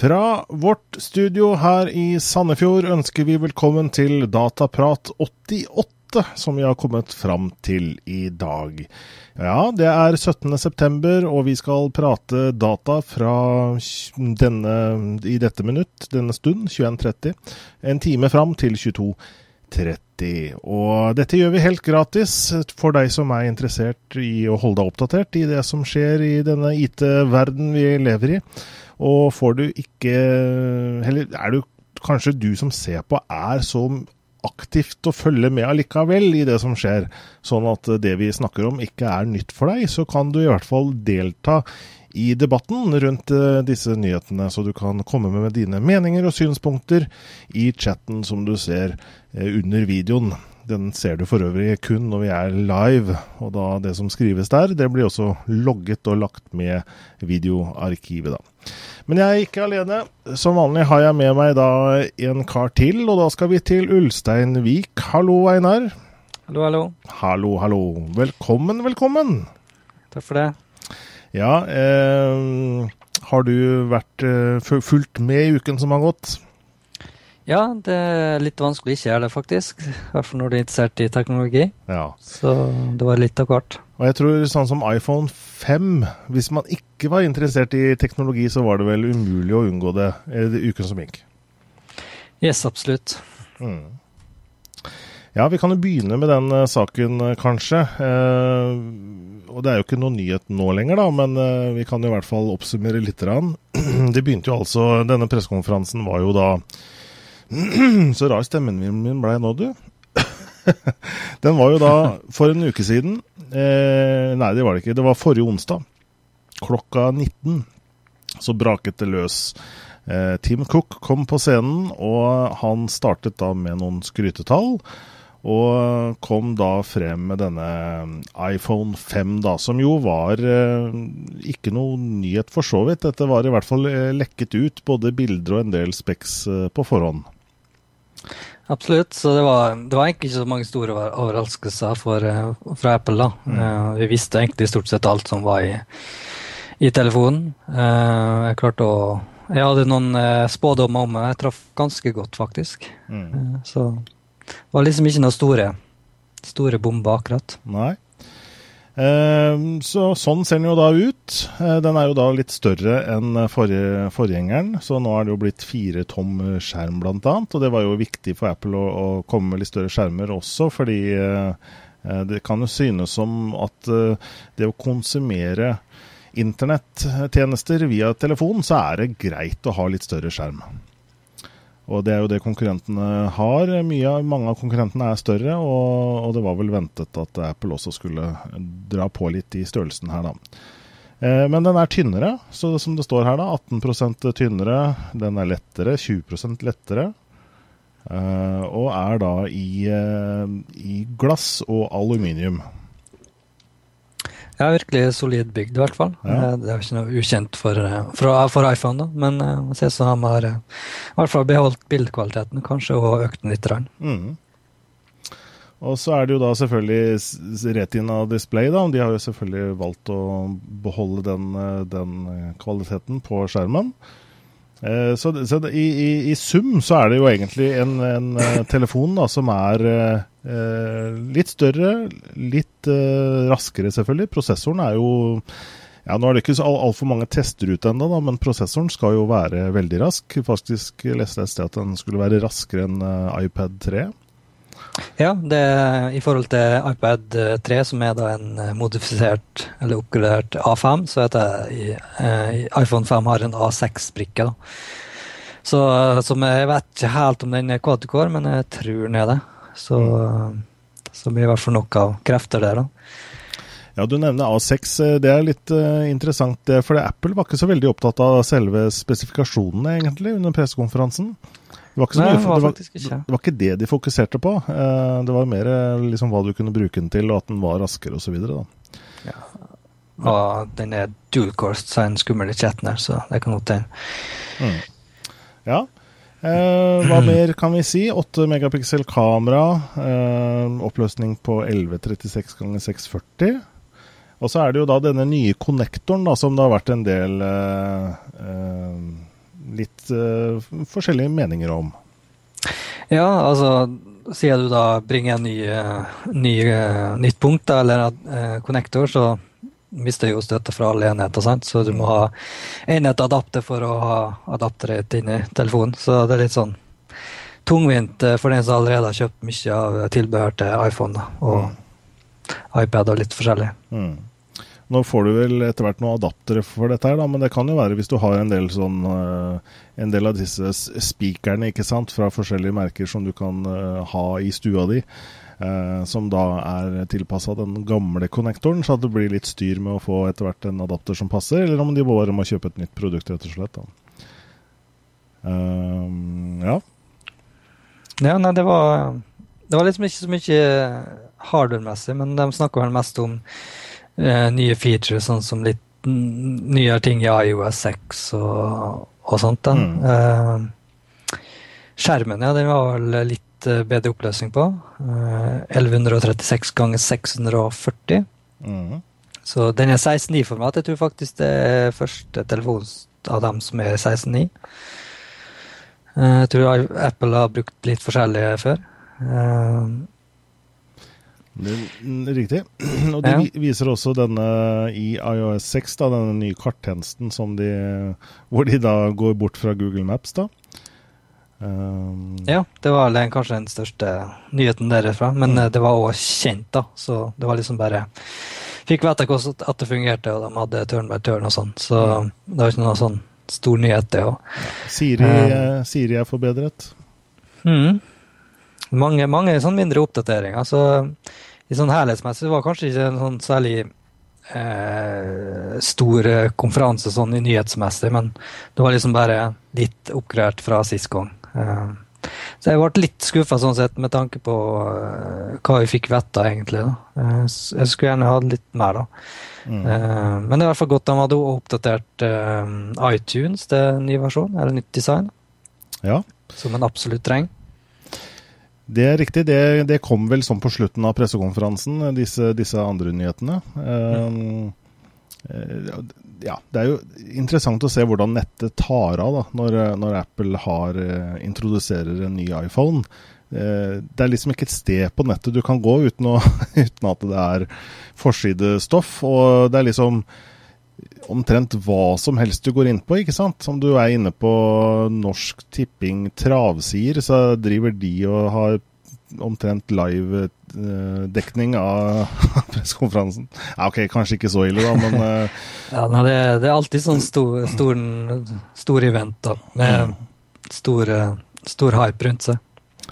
Fra vårt studio her i Sandefjord ønsker vi velkommen til Dataprat 88, som vi har kommet fram til i dag. Ja, det er 17.9, og vi skal prate data fra denne, i dette minutt, denne stund, 21.30, en time fram til 22.30. Og dette gjør vi helt gratis for deg som er interessert i å holde deg oppdatert i det som skjer i denne IT-verden vi lever i. Og får du ikke Eller er du kanskje du som ser på, er så aktivt å følge med allikevel i det som skjer, sånn at det vi snakker om ikke er nytt for deg, så kan du i hvert fall delta i debatten rundt eh, disse nyhetene, så du kan komme med dine meninger og synspunkter i chatten som du ser eh, under videoen. Den ser du for øvrig kun når vi er live, og da det som skrives der, det blir også logget og lagt med videoarkivet, da. Men jeg er ikke alene. Som vanlig har jeg med meg da en kar til, og da skal vi til Ulsteinvik. Hallo, Einar. Hallo, hallo. Hallo, hallo. Velkommen, velkommen. Takk for det. Ja, eh, har du vært eh, fulgt med i uken som har gått? Ja, det er litt vanskelig å ikke gjøre det, faktisk. I hvert fall når du er interessert i teknologi. Ja. Så det var litt av hvert. Og jeg tror sånn som iPhone 5 Hvis man ikke var interessert i teknologi, så var det vel umulig å unngå det i uken som gikk? Yes, absolutt. Mm. Ja, vi kan jo begynne med den uh, saken, uh, kanskje. Uh, og det er jo ikke noe nyhet nå lenger, da, men vi kan jo i hvert fall oppsummere litt. det begynte jo altså Denne pressekonferansen var jo da Så rar stemmen min ble nå, du. Den var jo da for en uke siden. Eh, nei, det var det ikke. Det var forrige onsdag. Klokka 19 så braket det løs. Eh, Tim Cook kom på scenen, og han startet da med noen skrytetall. Og kom da frem med denne iPhone 5, da, som jo var eh, ikke noe nyhet for så vidt. Dette var i hvert fall eh, lekket ut, både bilder og en del speks eh, på forhånd. Absolutt. Så det var, det var, egentlig ikke så mange store overraskelser for, eh, fra Apple. da. Mm. Uh, vi visste egentlig stort sett alt som var i, i telefonen. Uh, jeg klarte å Jeg hadde noen spådommer om meg. Jeg traff ganske godt, faktisk. Mm. så det var liksom ikke noen store, store bomber, akkurat. Nei. Ehm, så Sånn ser den jo da ut. Eh, den er jo da litt større enn forrige, forgjengeren, så nå er det jo blitt fire tom skjerm bl.a. Og det var jo viktig for Apple å, å, komme med litt større skjermer også, fordi eh, eh, det kan jo synes som at det å konsumere internettjenester via telefon, så er det greit å ha litt større skjerm. Og det er jo det konkurrentene har. Mye, mange av konkurrentene er større, og, og, det var vel ventet at Apple også skulle dra på litt i størrelsen her, da. Eh, men den er tynnere, så som det står her, da. 18% tynnere. Den er lettere, 20% lettere. Eh, og er da i, eh, i glass og aluminium. Ja, virkelig solid bygd, i hvert fall. Ja. Eh, det er jo ikke noe ukjent for, eh, for, for iPhone, da. men uh, det ser som de har i hvert fall beholdt bildekvaliteten, kanskje, og økt den litt. Mm. Og så er det jo da selvfølgelig Retina Display, da. De har jo selvfølgelig valgt å beholde den, den kvaliteten på skjermen. Eh, så, så i, i, i, sum så er det jo egentlig en, en telefon da, som er Eh, litt større, litt eh, raskere selvfølgelig. Prosessoren er jo ja, Nå er det ikke så altfor mange tester ute ennå, men prosessoren skal jo være veldig rask. Faktisk leste jeg et sted at den skulle være raskere enn iPad 3. Ja, det, i forhold til iPad 3, som er da en modifisert eller oppgradert A5, så heter det uh, iPhone 5 har en A6-brikke. Så som jeg vet ikke helt om den er quad-core, men jeg tror den er det. Så, mm. så blir det i hvert fall nok av krefter der, da. Ja, Du nevner A6. Det er litt uh, interessant. For Apple var ikke så veldig opptatt av selve spesifikasjonene egentlig under pressekonferansen. Det var, Nei, det, var, det, var ikke det de fokuserte på. Uh, det var mer liksom, hva du kunne bruke den til, og at den var raskere osv. Ja. Og den er dual course, så en skummel i chatten her, så det kan godt hende. Mm. Ja. Eh, hva mer kan vi si? 8 megapiksel kamera. Eh, oppløsning på 1136 ganger 640. Og så er det jo da denne nye konnektoren da, som det har vært en del eh, eh litt uh, forskjellige meninger om. Ja, altså sier du da bringer en ny, ny, nytt punkt, da, eller uh, connector, så mister jo støtte fra alle enheter. Sant? Så du må ha enhet adapter for å ha adapteret inni telefonen. Så det er litt sånn tungvint eh, for den som allerede har kjøpt mye av tilbehør til iPhone da, og mm. iPad og litt forskjellig. Mm. Nå får du vel etter hvert noen adaptere for dette, her, da, men det kan jo være hvis du har en del, sånn, uh, en del av disse spikerne ikke sant, fra forskjellige merker som du kan uh, ha i stua di. Eh, som da er tilpassa den gamle konnektoren, så at det blir litt styr med å få etter hvert en adapter som passer, eller om de bare må kjøpe et nytt produkt, rett og slett. Um, ja. Ja, nei, det var, det var liksom ikke så mye hardware-messig, men de snakker vel mest om eh, nye features, sånn som litt nye ting i IOS 6 og, og sånt. da. Mm. Eh, skjermen, ja, den var vel litt Eh, bedre oppløsning på. 1136 eh, ganger 640. Mm. Så den er 16.9-format. Jeg tror faktisk det er første telefon av dem som er 16.9. Eh, jeg tror Apple har brukt litt forskjellige før. Det er riktig. Og de ja. viser også denne i iOS 6, da, denne nye karttjenesten de, hvor de da går bort fra Google Maps. da. Um, ja, det var kanskje den største nyheten derfra. Men mm. det var òg kjent, da. Så det var liksom bare Fikk vite at det fungerte, og de hadde turn by turn og sånn. Så mm. det var ikke noe sånn stor nyhet, det òg. Siri, um, Siri, er forbedret? Mm. Mange, mange sånn mindre oppdateringer. Så i sånn herlighetsmessig var kanskje ikke en sånn særlig eh, stor konferanse sånn i nyhetsmessig, men det var liksom bare litt oppgradert fra sist gang. Eh, så jeg ble litt skuffa sånn sett, med tanke på uh, hva vi fikk vite, egentlig. Uh, jeg skulle gjerne hatt litt mer, da. Mm. Uh, men det er i hvert fall godt de hadde oppdatert iTunes til ny versjon, eller nytt design. Ja. Som en absolutt trenger. Det er riktig. Det, det, kom vel sånn på slutten av pressekonferansen, disse, disse andre nyhetene. Mm. ja, det er jo interessant å se hvordan nettet tar av da, når, når Apple har, uh, introduserer en ny iPhone. Uh, det er liksom ikke et sted på nettet du kan gå uten, å, uten at det er forsidestoff. Og det er liksom omtrent hva som helst du går inn på, ikke sant. Om du er inne på Norsk Tipping travsider, så driver de og har omtrent live-dekning eh, av pressekonferansen. Ja, ok, kanskje ikke så ille, da, men uh... Ja, nei, det, det, er alltid sånn stor, stor, stor event da, med stor, stor hype rundt seg.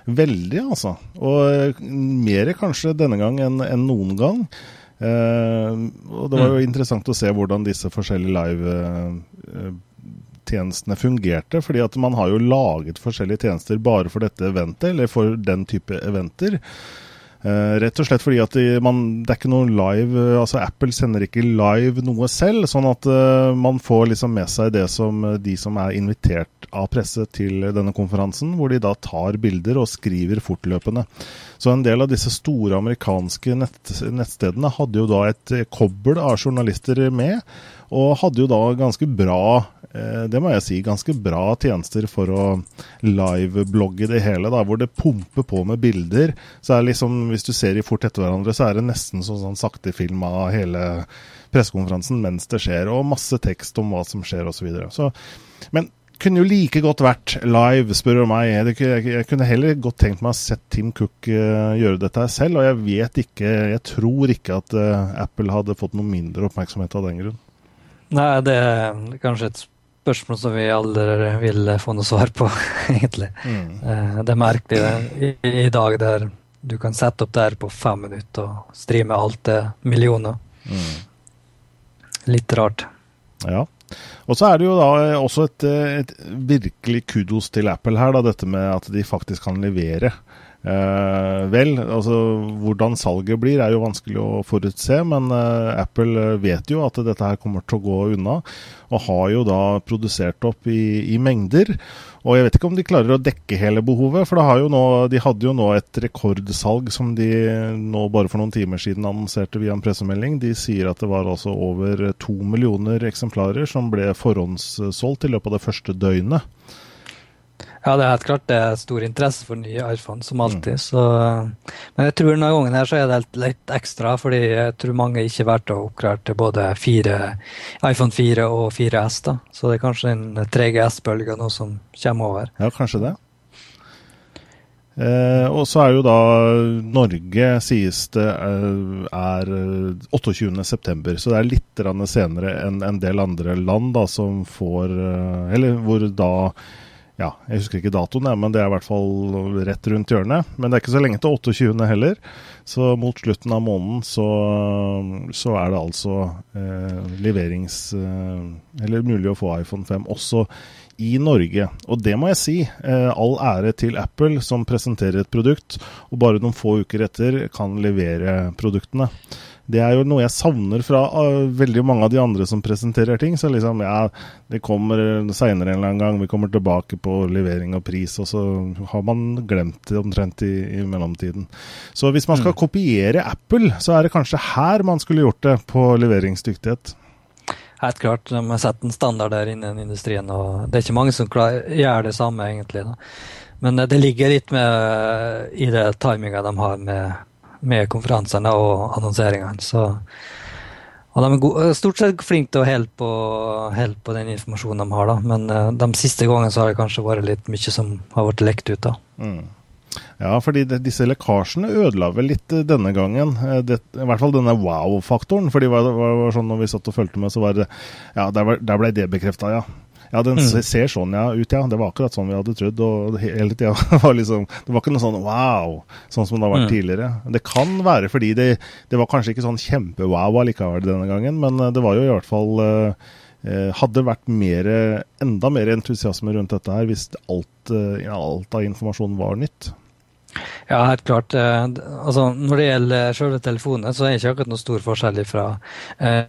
Veldig, altså. Og mer kanskje denne gang enn en noen gang. Uh, og det var jo mm. interessant å se hvordan disse forskjellige live uh, tjenestene fungerte. fordi at man har jo laget forskjellige tjenester bare for dette eventet, eller for den type eventer. Uh, rett og slett fordi at de, man, det er ikke noe live altså Apple sender ikke live noe selv, sånn at uh, man får liksom med seg det som de som er invitert av presse til denne konferansen, hvor de da tar bilder og skriver fortløpende. Så en del av disse store amerikanske nett, nettstedene hadde jo da et kobbel av journalister med, og hadde jo da ganske bra Eh, det må jeg si, ganske bra tjenester for å liveblogge det hele, da, hvor det pumper på med bilder. Så er det liksom, Hvis du ser de fort etter hverandre, så er det nesten sånn, sånn saktefilm av hele pressekonferansen mens det skjer, og masse tekst om hva som skjer osv. Men kunne jo like godt vært live, spør du meg. Jeg kunne heller godt tenkt meg å sett Tim Cook uh, gjøre dette selv, og jeg vet ikke, jeg tror ikke at uh, Apple hadde fått noe mindre oppmerksomhet av den grunn. Nei, det er kanskje et spørsmål som vi aldri vil få noe svar på, egentlig. Mm. Eh, det er merkelig det. I, I, dag der du kan sette opp der på fem minutter og streame alt til millioner. Mm. Litt rart. Ja. Og så er det jo da også et, et virkelig kudos til Apple her, da, dette med at de faktisk kan levere. Eh, vel, altså hvordan salget blir er jo vanskelig å forutse, men eh, Apple vet jo at dette her kommer til å gå unna, og har jo da produsert opp i, i mengder. Og jeg vet ikke om de klarer å dekke hele behovet, for nå, de hadde jo nå et rekordsalg som de nå bare for noen timer siden annonserte via en pressemelding. De sier at det var altså over to millioner eksemplarer som ble forhåndssolgt i løpet av det første døgnet. Ja, det er helt klart det er stor interesse for nye iPhone, som alltid. Mm. Så, men jeg tror denne gangen her så er det litt ekstra, fordi jeg tror mange ikke valgte å oppgradere til både 4, iPhone 4 og 4S. da. Så det er kanskje en 3GS-bølge nå som kommer over. Ja, kanskje det. Eh, og så er jo da Norge, sies det, eh, er 28.9., så det er litt senere enn en del andre land da, som får eh, Eller hvor da ja, jeg husker ikke datoen, men det er i hvert fall rett rundt hjørnet. Men det er ikke så lenge til 28. heller. Så mot slutten av måneden så, så er det altså eh, leverings... Eh, eller mulig å få iPhone 5 også i Norge. Og det må jeg si. Eh, all ære til Apple som presenterer et produkt, og bare noen få uker etter kan levere produktene. Det er jo noe jeg savner fra uh, veldig mange av de andre som presenterer ting. Så liksom, ja, det kommer seinere en eller annen gang, vi kommer tilbake på levering og pris, og så har man glemt det omtrent i, i mellomtiden. Så hvis man skal mm. kopiere Apple, så er det kanskje her man skulle gjort det, på leveringsdyktighet. Helt klart, de har sett en standard der innen industrien, og det er ikke mange som klarer, gjør det samme, egentlig. Da. Men det ligger litt med i det timinga de har med med konferansene og annonseringene. Så, og de er gode, stort sett flinke til å holde på, holde på, den informasjonen de har, da. men uh, de siste gangene så har det kanskje vært litt mye som har blitt lekt ut. da. Mm. Ja, fordi de, disse lekkasjene ødela vel litt uh, denne gangen. Det, I hvert fall denne wow-faktoren. fordi var, var, var, sånn når vi satt og fulgte med, så var det Ja, der, der ble det bekrefta, ja. Ja, den mm. ser sånn ja, ut, ja. Det var akkurat sånn vi hadde trodd. og hele tida var liksom, Det var ikke noe sånn wow, sånn som det har vært mm. tidligere. Det kan være fordi det, det var kanskje ikke sånn kjempe-wow allikevel denne gangen, men eh, det var jo i hvert fall eh, eh, hadde vært mer, enda mer entusiasme rundt dette her hvis alt, alt av informasjon var nytt. Ja, helt klart. Altså, når det gjelder selve telefonen, så er det ikke akkurat noe stor forskjell fra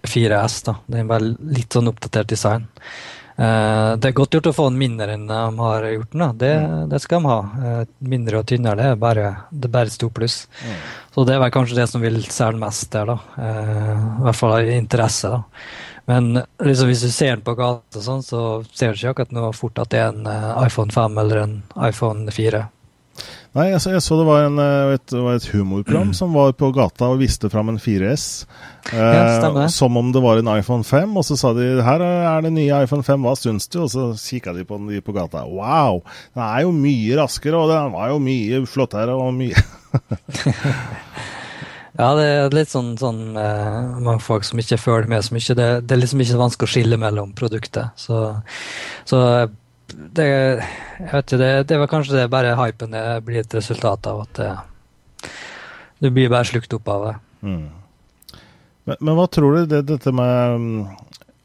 4S. da. Det er bare litt sånn oppdatert design. Uh, det er godt gjort å få den mindre enn de har gjort den. Det, mm. det, skal de ha. Uh, mindre og tynnere, det er bare, det er bare stort pluss. Mm. Så det er vel kanskje det som vil selge mest der, da. Uh, I hvert fall av interesse. da. Men liksom, hvis du ser den på gata, sånn, så ser du ikke akkurat noe fort at det er en iPhone 5 eller en iPhone 4. Nei, jeg så, jeg så det var, en, eh, et, et, humorprogram som var på gata og viste fram en 4S. Eh, ja, som om det var en iPhone 5. Og så sa de her er det nye iPhone 5, hva syns du? Og så kikka de på den de på gata. Wow! Den er jo mye raskere, og den var jo mye flottere og mye Ja, det er litt sånn, sånn uh, mange folk som ikke følger med så mye. Det, det, er liksom ikke så vanskelig å skille mellom produkter. Så, så det, jeg vet ikke, det, det var kanskje det bare hypen det blir et resultat av at det, du blir bare slukt opp av det. Mm. Men, men, hva tror du det, dette med mm,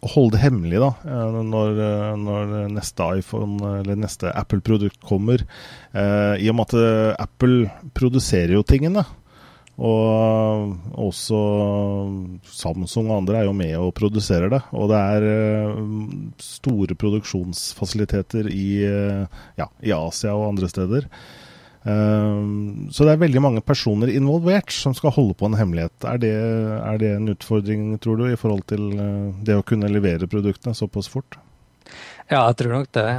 å holde det hemmelig, da, eh, når, når neste iPhone eller neste Apple-produkt kommer? Eh, I og med at eh, Apple produserer jo tingene. Og også Samsung og andre er jo med og produserer det. Og det er eh, store produksjonsfasiliteter i, eh, ja, i Asia og andre steder. Eh, så det er veldig mange personer involvert som skal holde på en hemmelighet. Er det, er det en utfordring, tror du, i forhold til det å kunne levere produktene såpass fort? Ja, jeg tror nok det.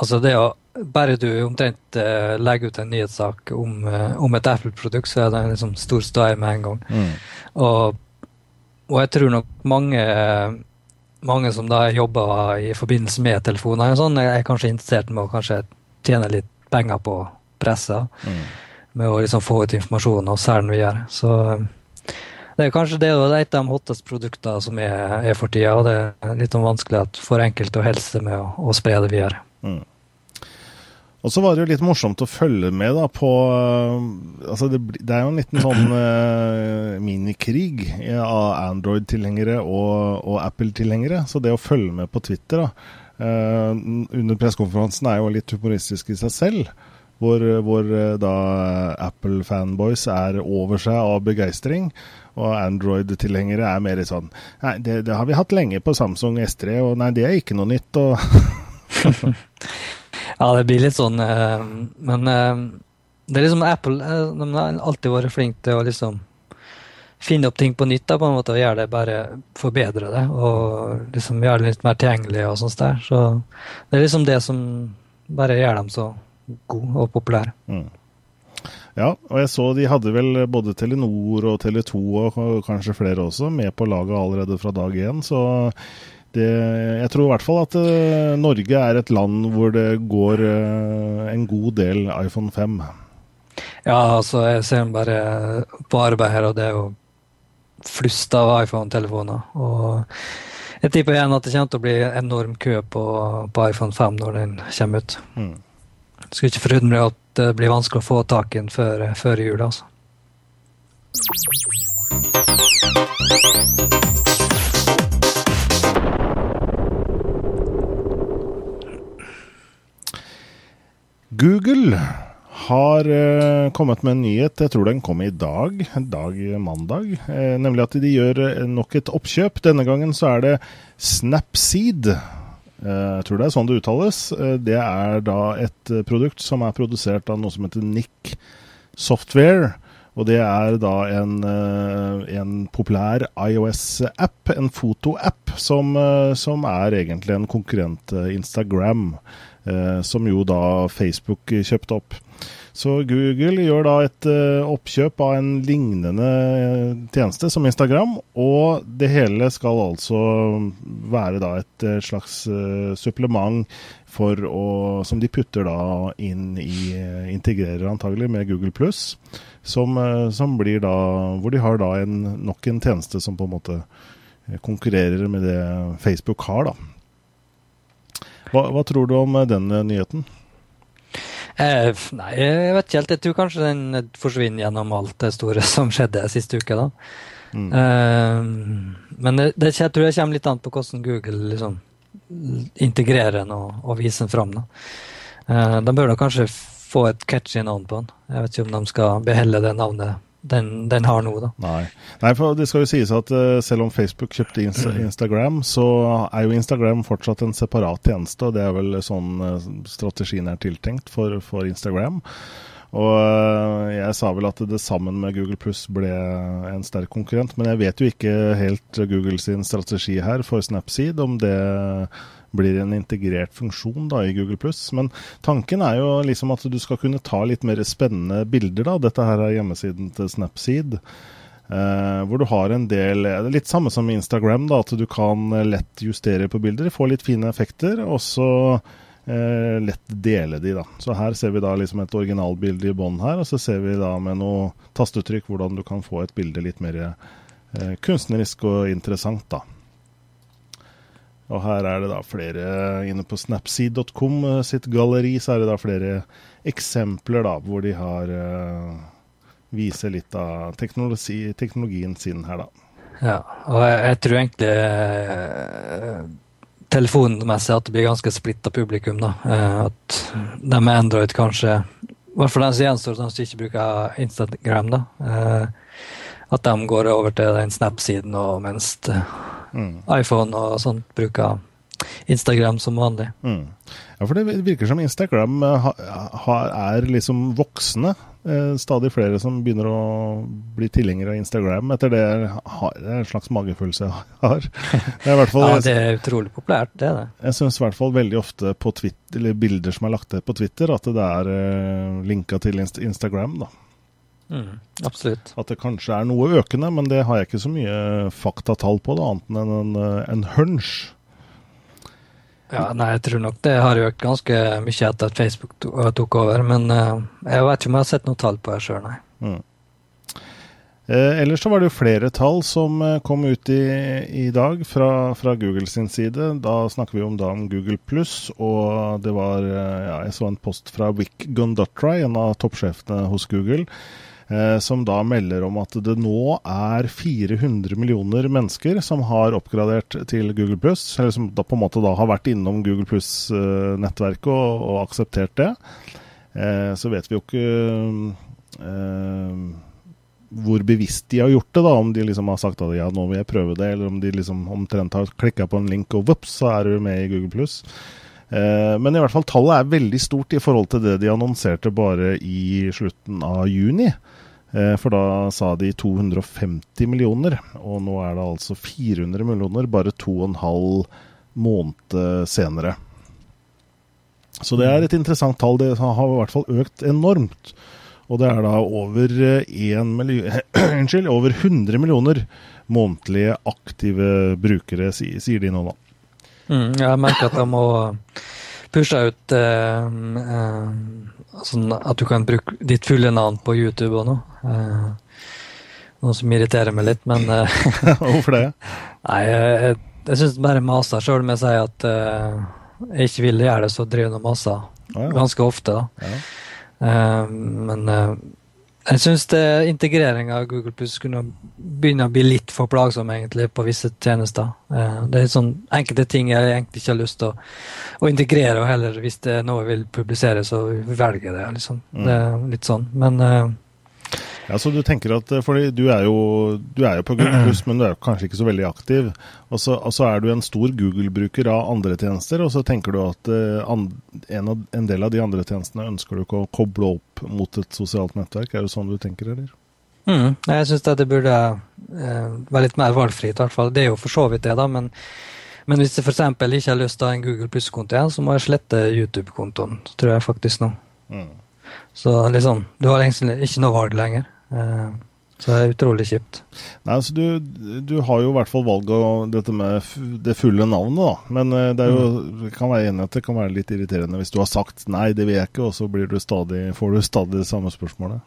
Altså det å bare du omtrent uh, legger ut en nyhetssak om, uh, om et Apple-produkt, så er det en liksom, stor ståhei med en gang. Mm. Og, og, jeg tror nok mange, mange som da jobber i forbindelse med telefoner, sånn, er kanskje interessert med å kanskje tjene litt penger på pressa. Mm. Med å liksom få ut informasjon og selge den videre. Så det er kanskje det, det er et av de hotteste produktene som er, er for tida. Og det er litt vanskelig at for enkelte å helse med å, å spre det videre. Mm. Og så var det jo litt morsomt å følge med da på altså det, det, er jo en liten sånn uh, minikrig av Android-tilhengere og, og Apple-tilhengere. Så det å følge med på Twitter da, uh, under pressekonferansen er jo litt humoristisk i seg selv. Hvor, hvor da Apple-fanboys er over seg av begeistring. Og Android-tilhengere er mer sånn Nei, det, det, har vi hatt lenge på Samsung S3, og nei, det er ikke noe nytt. og Ja, det blir litt sånn eh, Men eh, det er liksom Apple eh, de har alltid vært flinke til å liksom finne opp ting på nytt da, på en måte, og gjøre det bare forbedre det. Og liksom gjøre det litt mer tilgjengelig og sånt der. Så det er liksom det som bare gjør dem så gode og populære. Mm. Ja, og jeg så de hadde vel både Telenor og Tele2 og kanskje flere også med på laget allerede fra dag én. Så det, jeg tror i hvert fall at uh, Norge er et land hvor det går uh, en god del iPhone 5. Ja, altså jeg ser bare på arbeid her, og det er jo flust av iPhone-telefoner. Og jeg tipper igjen at det kommer til å bli enorm kø på, på iPhone 5 når den kommer ut. Mm. Skulle ikke forundre meg at det blir vanskelig å få tak i den før, før jul, altså. Google har uh, kommet med en nyhet, jeg tror den kom i dag, dag mandag. Uh, nemlig at de gjør uh, nok et oppkjøp. Denne gangen så er det Snapseed. jeg tror det er sånn det uttales. det er da et produkt som er produsert av noe som heter Nick Software. Og det er da en, en populær IOS-app, en fotoapp, som, som er egentlig en konkurrent Instagram. Eh, som jo da Facebook kjøpte opp. Så Google gjør da et uh, oppkjøp av en lignende uh, tjeneste som Instagram, og det hele skal altså være da et slags supplement for å, som de putter da inn i Integrerer antagelig med Google pluss, som, som, blir da Hvor de har da en, nok en tjeneste som på en måte konkurrerer med det Facebook har, da. Hva, hva, tror du om eh, den eh, nyheten? Eh, nei, jeg vet ikke helt. Jeg tror kanskje den forsvinner gjennom alt det store som skjedde siste uke. da. Mm. Eh, men det, det, jeg tror det kommer litt an på hvordan Google liksom, integrerer den og, og viser den fram. Da. Eh, de bør da kanskje få et catchy navn på den. Jeg vet ikke om de skal beholde det navnet den, den, har nå, da. Nei. Nei. for det skal jo sies at uh, selv om Facebook kjøpte Insta Instagram, så er jo Instagram fortsatt en separat tjeneste, og det er vel sånn uh, strategien er tiltenkt for, for Instagram. Og uh, jeg sa vel at det sammen med Google Pluss ble en sterk konkurrent, men jeg vet jo ikke helt Google sin strategi her for Snapseed, om det blir en integrert funksjon da, i Google Men tanken er jo liksom at du skal kunne ta litt mer spennende bilder. da. Dette her er hjemmesiden til Snapseed. Uh, hvor du har en del er litt samme som Instagram, da, at du kan lett justere på bilder. Få litt fine effekter, og så uh, lett dele de. da. Så her ser vi da liksom et originalbilde i bånn her, og så ser vi da med noe tastetrykk hvordan du kan få et bilde litt mer uh, kunstnerisk og interessant. da. Og her er det da flere inne på snapseed.com eh, sitt galleri, så er det da flere eksempler da hvor de har uh, viser litt av teknologi, teknologien sin her, da. Ja, og jeg, jeg tror egentlig uh, telefonmessig at det blir ganske splitta publikum, da. Uh, at de med Android kanskje I hvert fall de som gjenstår, de som ikke bruker Instagram, da. At de går over til den Snap-siden, mens mm. iPhone og sånt bruker Instagram som vanlig. Mm. Ja, for det virker som Instagram eh, ha, ha, er liksom voksne. Eh, stadig flere som begynner å bli tilhengere av Instagram etter det. Har, det er en slags magefølelse jeg har. Det er, fall, ja, det er utrolig populært, det er det. Jeg syns i hvert fall veldig ofte på Twitter, eller bilder som er lagt til på Twitter, at det er eh, linka til Instagram. da. Mm, absolutt. At det kanskje er noe økende, men det har jeg ikke så mye faktatall på, da, annet enn en, en hunch. Ja, nei, jeg tror nok det har økt ganske mye etter at Facebook tok over. Men uh, jeg vet ikke om jeg har sett noe tall på det sjøl, nei. Mm. Eh, ellers så var det jo flere tall som eh, kom ut i, i dag fra, fra, Google sin side. Da snakker vi om, da, om Google pluss, og det var eh, ja, Jeg så en post fra Wick Gundutry, en av toppsjefene hos Google, eh, som da melder om at det nå er 400 millioner mennesker som har oppgradert til Google pluss, eller som da på en måte da har vært innom Google pluss-nettverket eh, og, og, akseptert det. Eh, så vet vi jo ikke hvor bevisst de har gjort det, da, om de liksom har sagt at ja, nå vil jeg prøve det, eller om de liksom omtrent har klikka på en link og vops, så er du med i Google pluss. Eh, men i hvert fall tallet er veldig stort i forhold til det de annonserte bare i slutten av juni. Eh, for da sa de 250 millioner, og nå er det altså 400 millioner bare to og en halv måned senere. Så det er et interessant tall. Det har i hvert fall økt enormt. Og det er da over, million, over 100 millioner månedlige aktive brukere, sier de nå, da. Mm, jeg merker at jeg må pushe ut eh, eh, sånn at du kan bruke ditt fulle navn på YouTube og noe. Eh, noe som irriterer meg litt, men eh, Hvorfor det? Nei, jeg, jeg syns bare maser sjøl om jeg sier at eh, jeg ikke vil gjøre det, så driver jeg og maser. Ah, ja. Ganske ofte, da. Ja. Men jeg syns integrering av Google Plus kunne begynne å bli litt for plagsom egentlig på visse tjenester. Det er sånn enkelte ting jeg egentlig ikke har lyst til å, å integrere, og heller hvis det er noe jeg vil publisere, så velger jeg det. Liksom. Mm. Det er litt sånn. Men ja, så du tenker at, eh, fordi du er jo, du er jo på Google Plus, men du er kanskje ikke så veldig aktiv. Og så, og så er du en stor Google-bruker av andre tjenester, og så tenker du at uh, en, av, en, del av de andre tjenestene ønsker du ikke å koble opp mot et sosialt nettverk. Er det sånn du tenker, eller? Mm, jeg syns det burde uh, være litt mer valgfritt, i hvert fall. Det er jo for så vidt det, da. men men hvis jeg f.eks. ikke har lyst til å ha en Google Pluss-konto igjen, så må jeg slette YouTube-kontoen, tror jeg faktisk nå. Mm. Så liksom, du har egentlig ikke noe valg lenger. Eh, så det er utrolig kjipt. Nei, altså du, du, har jo i hvert fall valget av dette med det fulle navnet, da. Men det det, jo, mm. kan være enig at det kan være litt irriterende hvis du har sagt 'nei, det vil jeg ikke', og så du stadig, får du stadig det samme spørsmålet.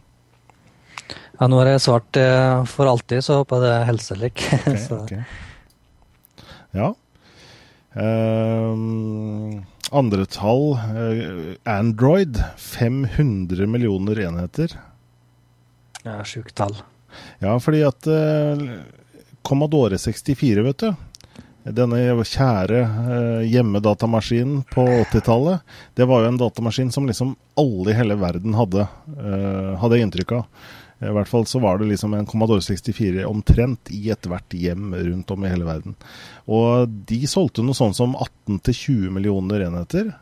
Ja, nå har jeg svart eh, for alltid, så håper jeg det er helselik. Okay, okay. Ja. Um, andre tall. Android 500 millioner enheter. Ja, sjukt tall. Ja, fordi at uh, Commodore 64, vet du. Denne kjære eh, hjemmedatamaskinen på 80-tallet. Det var jo en datamaskin som liksom alle i hele verden hadde, eh, hadde inntrykk av. I hvert fall så var det liksom en Commodore 64 omtrent i ethvert hjem rundt om i hele verden. Og de solgte noe sånn som 18-20 millioner enheter.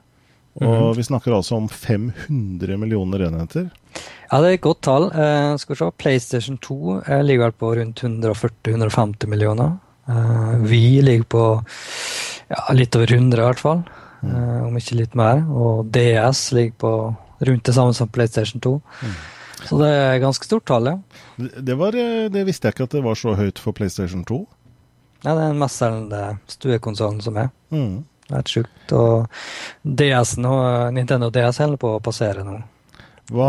Og mm -hmm. vi snakker altså om 500 millioner enheter. Ja, det er et godt tall. Eh, skal vi se, PlayStation 2 eh, ligger vel på rundt 140-150 millioner. Eh, vi ligger på ja, litt over 100 i hvert fall, mm. eh, om ikke litt mer. Og DS ligger på rundt det samme som PlayStation 2. Mm. Så det er ganske stort tall, ja. Det, var, eh, det visste jeg ikke at det var så høyt for PlayStation 2. Ja, det er den mest selgende stuekonsollen som er. Mm. Det er sjukt. Og DS-en og Nintendo DS holder på å passere nå. Hva,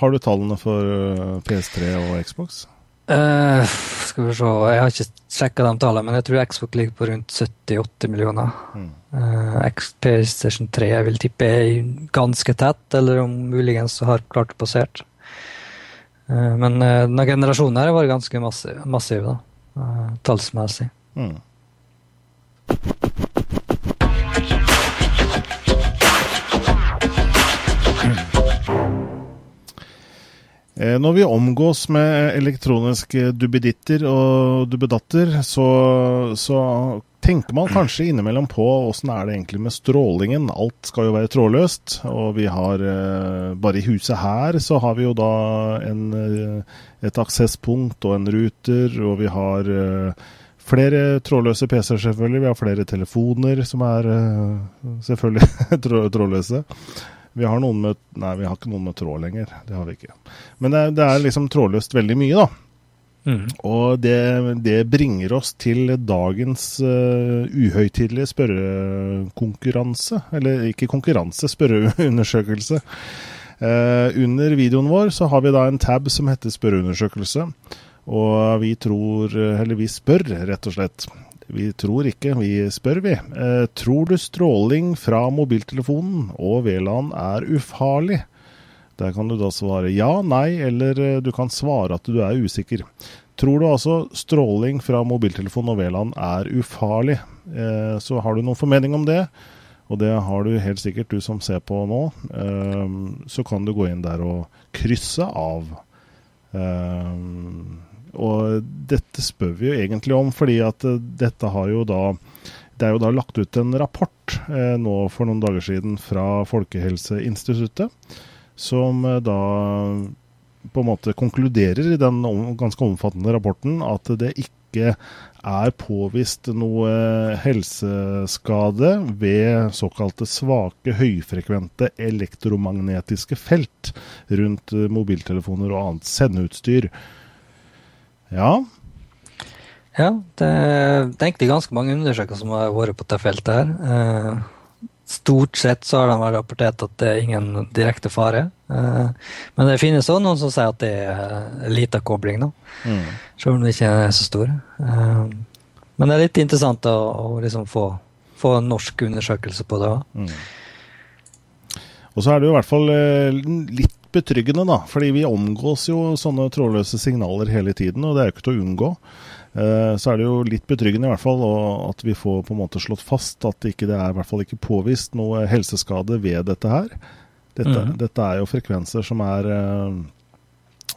har du tallene for eh, PS3 og Xbox? Uh, skal vi se, Jeg har ikke sjekka de tallene, men jeg tror Xbox ligger på rundt 70-80 millioner. Mm. Uh, PlayStation 3 jeg vil tippe er ganske tett, eller om muligens har klart passert. Uh, men uh, denne generasjonen her var ganske massiv, massiv da, tallsmessig. Mm. Eh, når vi omgås med elektroniske dubbeditter og dubbedatter, så, så, tenker man kanskje innimellom på åssen er det egentlig med strålingen. Alt skal jo være trådløst, og vi har eh, bare i huset her så har vi jo da en, eh, et aksesspunkt og en ruter, og vi har flere trådløse PC-er, selvfølgelig. Vi har flere telefoner som er selvfølgelig trådløse. Vi har noen med Nei, vi har ikke noen med tråd lenger. Det har vi ikke. Men det, det er liksom trådløst veldig mye, da. Mm. Og det, det, bringer oss til dagens uh, uhøytidelige spørrekonkurranse. Eller ikke konkurranse, spørreundersøkelse. Uh, under videoen vår så har vi da en tab som heter spørreundersøkelse. Og vi tror, eller vi spør, rett og slett. Vi tror ikke, vi spør, vi. Uh, tror du stråling fra mobiltelefonen og VLAN er ufarlig? Der kan du da svare ja, nei, eller eh, du kan svare at du er usikker. Tror du altså stråling fra mobiltelefon og VLAN er ufarlig, eh, så har du noen formening om det. Og det har du helt sikkert, du som ser på nå. Eh, så kan du gå inn der og krysse av. Og dette spør vi jo egentlig om, fordi at dette har jo da Det er jo da lagt ut en rapport nå for noen dager siden fra Folkehelseinstituttet, som eh, da på en måte konkluderer i den ganske omfattende rapporten at det ikke er påvist noe helseskade ved såkalte svake, høyfrekvente elektromagnetiske felt rundt mobiltelefoner og annet sendeutstyr. Ja. Ja, det er egentlig ganske mange undersøkelser som har vært på dette feltet her. Stort sett så har de rapportert at det er ingen direkte fare. Eh, men det finnes også noen som sier at det er lita kobling, da. Mm. Selv om det ikke er så stor. Eh, men det er litt interessant å, å liksom få, få, en norsk undersøkelse på det òg. Mm. Og så er det jo i hvert fall eh, litt betryggende, da. Fordi vi omgås jo sånne trådløse signaler hele tiden, og det er jo ikke til å unngå. Eh, så er det jo litt betryggende i hvert fall at vi får på en måte slått fast at det ikke det er i hvert fall ikke påvist noe helseskade ved dette her. Dette, mm. dette er jo frekvenser som er uh,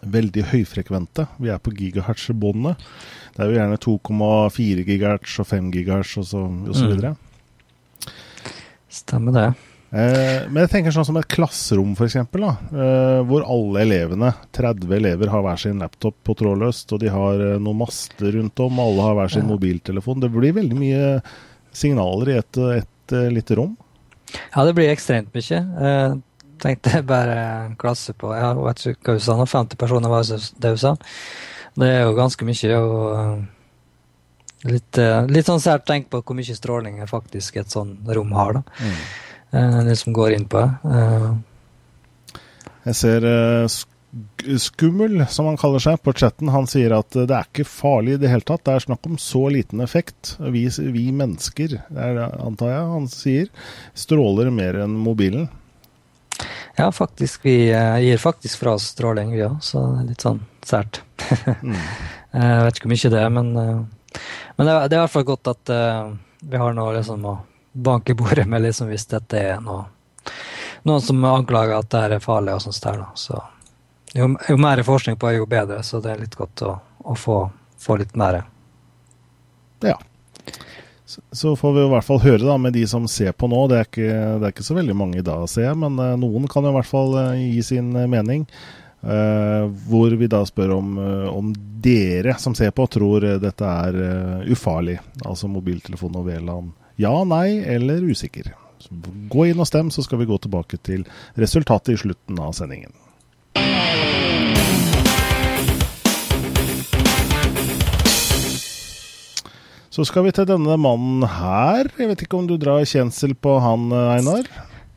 veldig høyfrekvente. Vi er på gigahertz-båndet. Det er jo gjerne 2,4 gigahertz og 5 gigahertz og så, og så mm. videre. Stemmer det. Eh, men jeg tenker sånn som et klasserom, f.eks., eh, hvor alle elevene, 30 elever, har hver sin laptop på trådløst, og de har eh, noen master rundt om, alle har hver sin mobiltelefon. Det blir veldig mye signaler i et, et, et lite rom. Ja, det blir ekstremt mye. Jeg tenkte bare en klasse på jeg vet ikke hva du sa, 50 personer var det du sa. Det er jo ganske mye. og Litt, litt sånn sært tenk på hvor mye stråling faktisk et sånn rom har. da. Mm det eh, som går inn på. Eh, Jeg ser eh, Skummel, som han kaller seg, på chatten, han sier at det er ikke farlig i det hele tatt. Det er snakk om så liten effekt. Vi, vi mennesker, det er antar jeg han sier, stråler mer enn mobilen. Ja, faktisk. Vi gir faktisk fra oss stråling, vi ja, òg, så det er litt sånn sært. mm. Jeg vet ikke hvor mye det er, men, men det, er, det er i hvert fall godt at vi har noe liksom å banke i bordet med liksom, hvis dette er noe, noen som anklager at det er farlig. og sånt der. Så jo, jo, mer forskning på, jo bedre. Så det er litt godt å, å få, få, litt mer. Ja. Så, så, får vi i hvert fall høre da med de som ser på nå. Det er ikke, det er ikke så veldig mange i dag å se, men uh, noen kan i hvert fall uh, gi sin uh, mening. hvor vi da spør om, om, dere som ser på, tror dette er ufarlig. Altså mobiltelefon og VLAN ja, nei eller usikker. Gå inn og stem, så skal vi gå tilbake til resultatet i slutten av sendingen. Så skal vi til denne mannen her. Jeg vet ikke om du drar kjensel på han, Einar?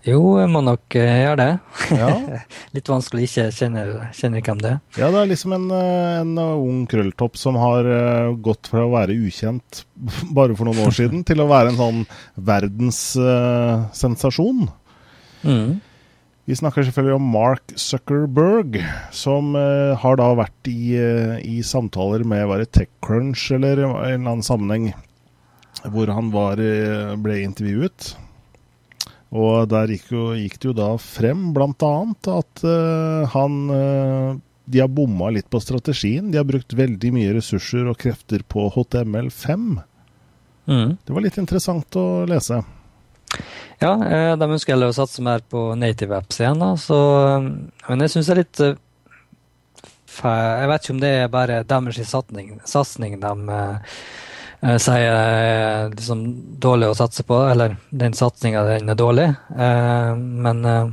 Jo, jeg må nok uh, gjøre det. Ja. Litt vanskelig ikke kjenne, kjenne hvem det er. Ja, det er liksom en, eh, en ung krølltopp som har uh, gått fra å være ukjent bare for noen år siden, til å være en sånn verdenssensasjon. Uh, mm. Vi snakker selvfølgelig om Mark Zuckerberg, som uh, har da vært i, i samtaler med var det TechCrunch eller en eller annen sammenheng, hvor han var, ble intervjuet. Og der gikk, jo, gikk det jo da frem bl.a. at uh, han uh, De har bomma litt på strategien. De har brukt veldig mye ressurser og krefter på HTML5. Mm. Det var litt interessant å lese. Ja, eh, de ønsker heller å satse mer på native apps igjen. Da, så, men jeg syns det er litt Jeg vet ikke om det er bare deres satsing de sier er liksom dårlig å satse på, eller den satsinga den er dårlig. Eh, men eh,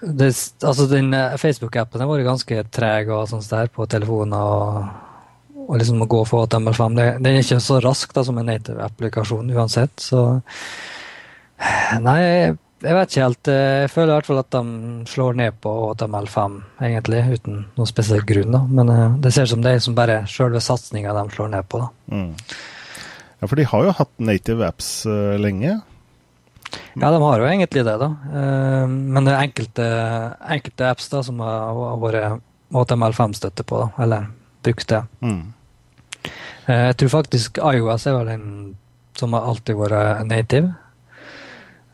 det, altså den Facebook-appen har vært ganske treg og sånt der på telefoner. og, og liksom å gå for HTML5. Den er ikke så rask da, som en native-applikasjon uansett. Så nei, Jeg vet ikke helt. Jeg føler i hvert fall at de slår ned på HTML5, egentlig, uten noen spesiell grunn. da. Men det ser ut som det er som bare selve satsinga de slår ned på. Mm. Ja, for de har jo hatt native apps uh, lenge? Ja, de har jo egentlig det, da. Uh, men det er enkelte, enkelte apps da, som har, har vært HTML5-støtte på, da, eller brukt det. Mm. Uh, jeg tror faktisk iOS er vel den som har alltid vært native.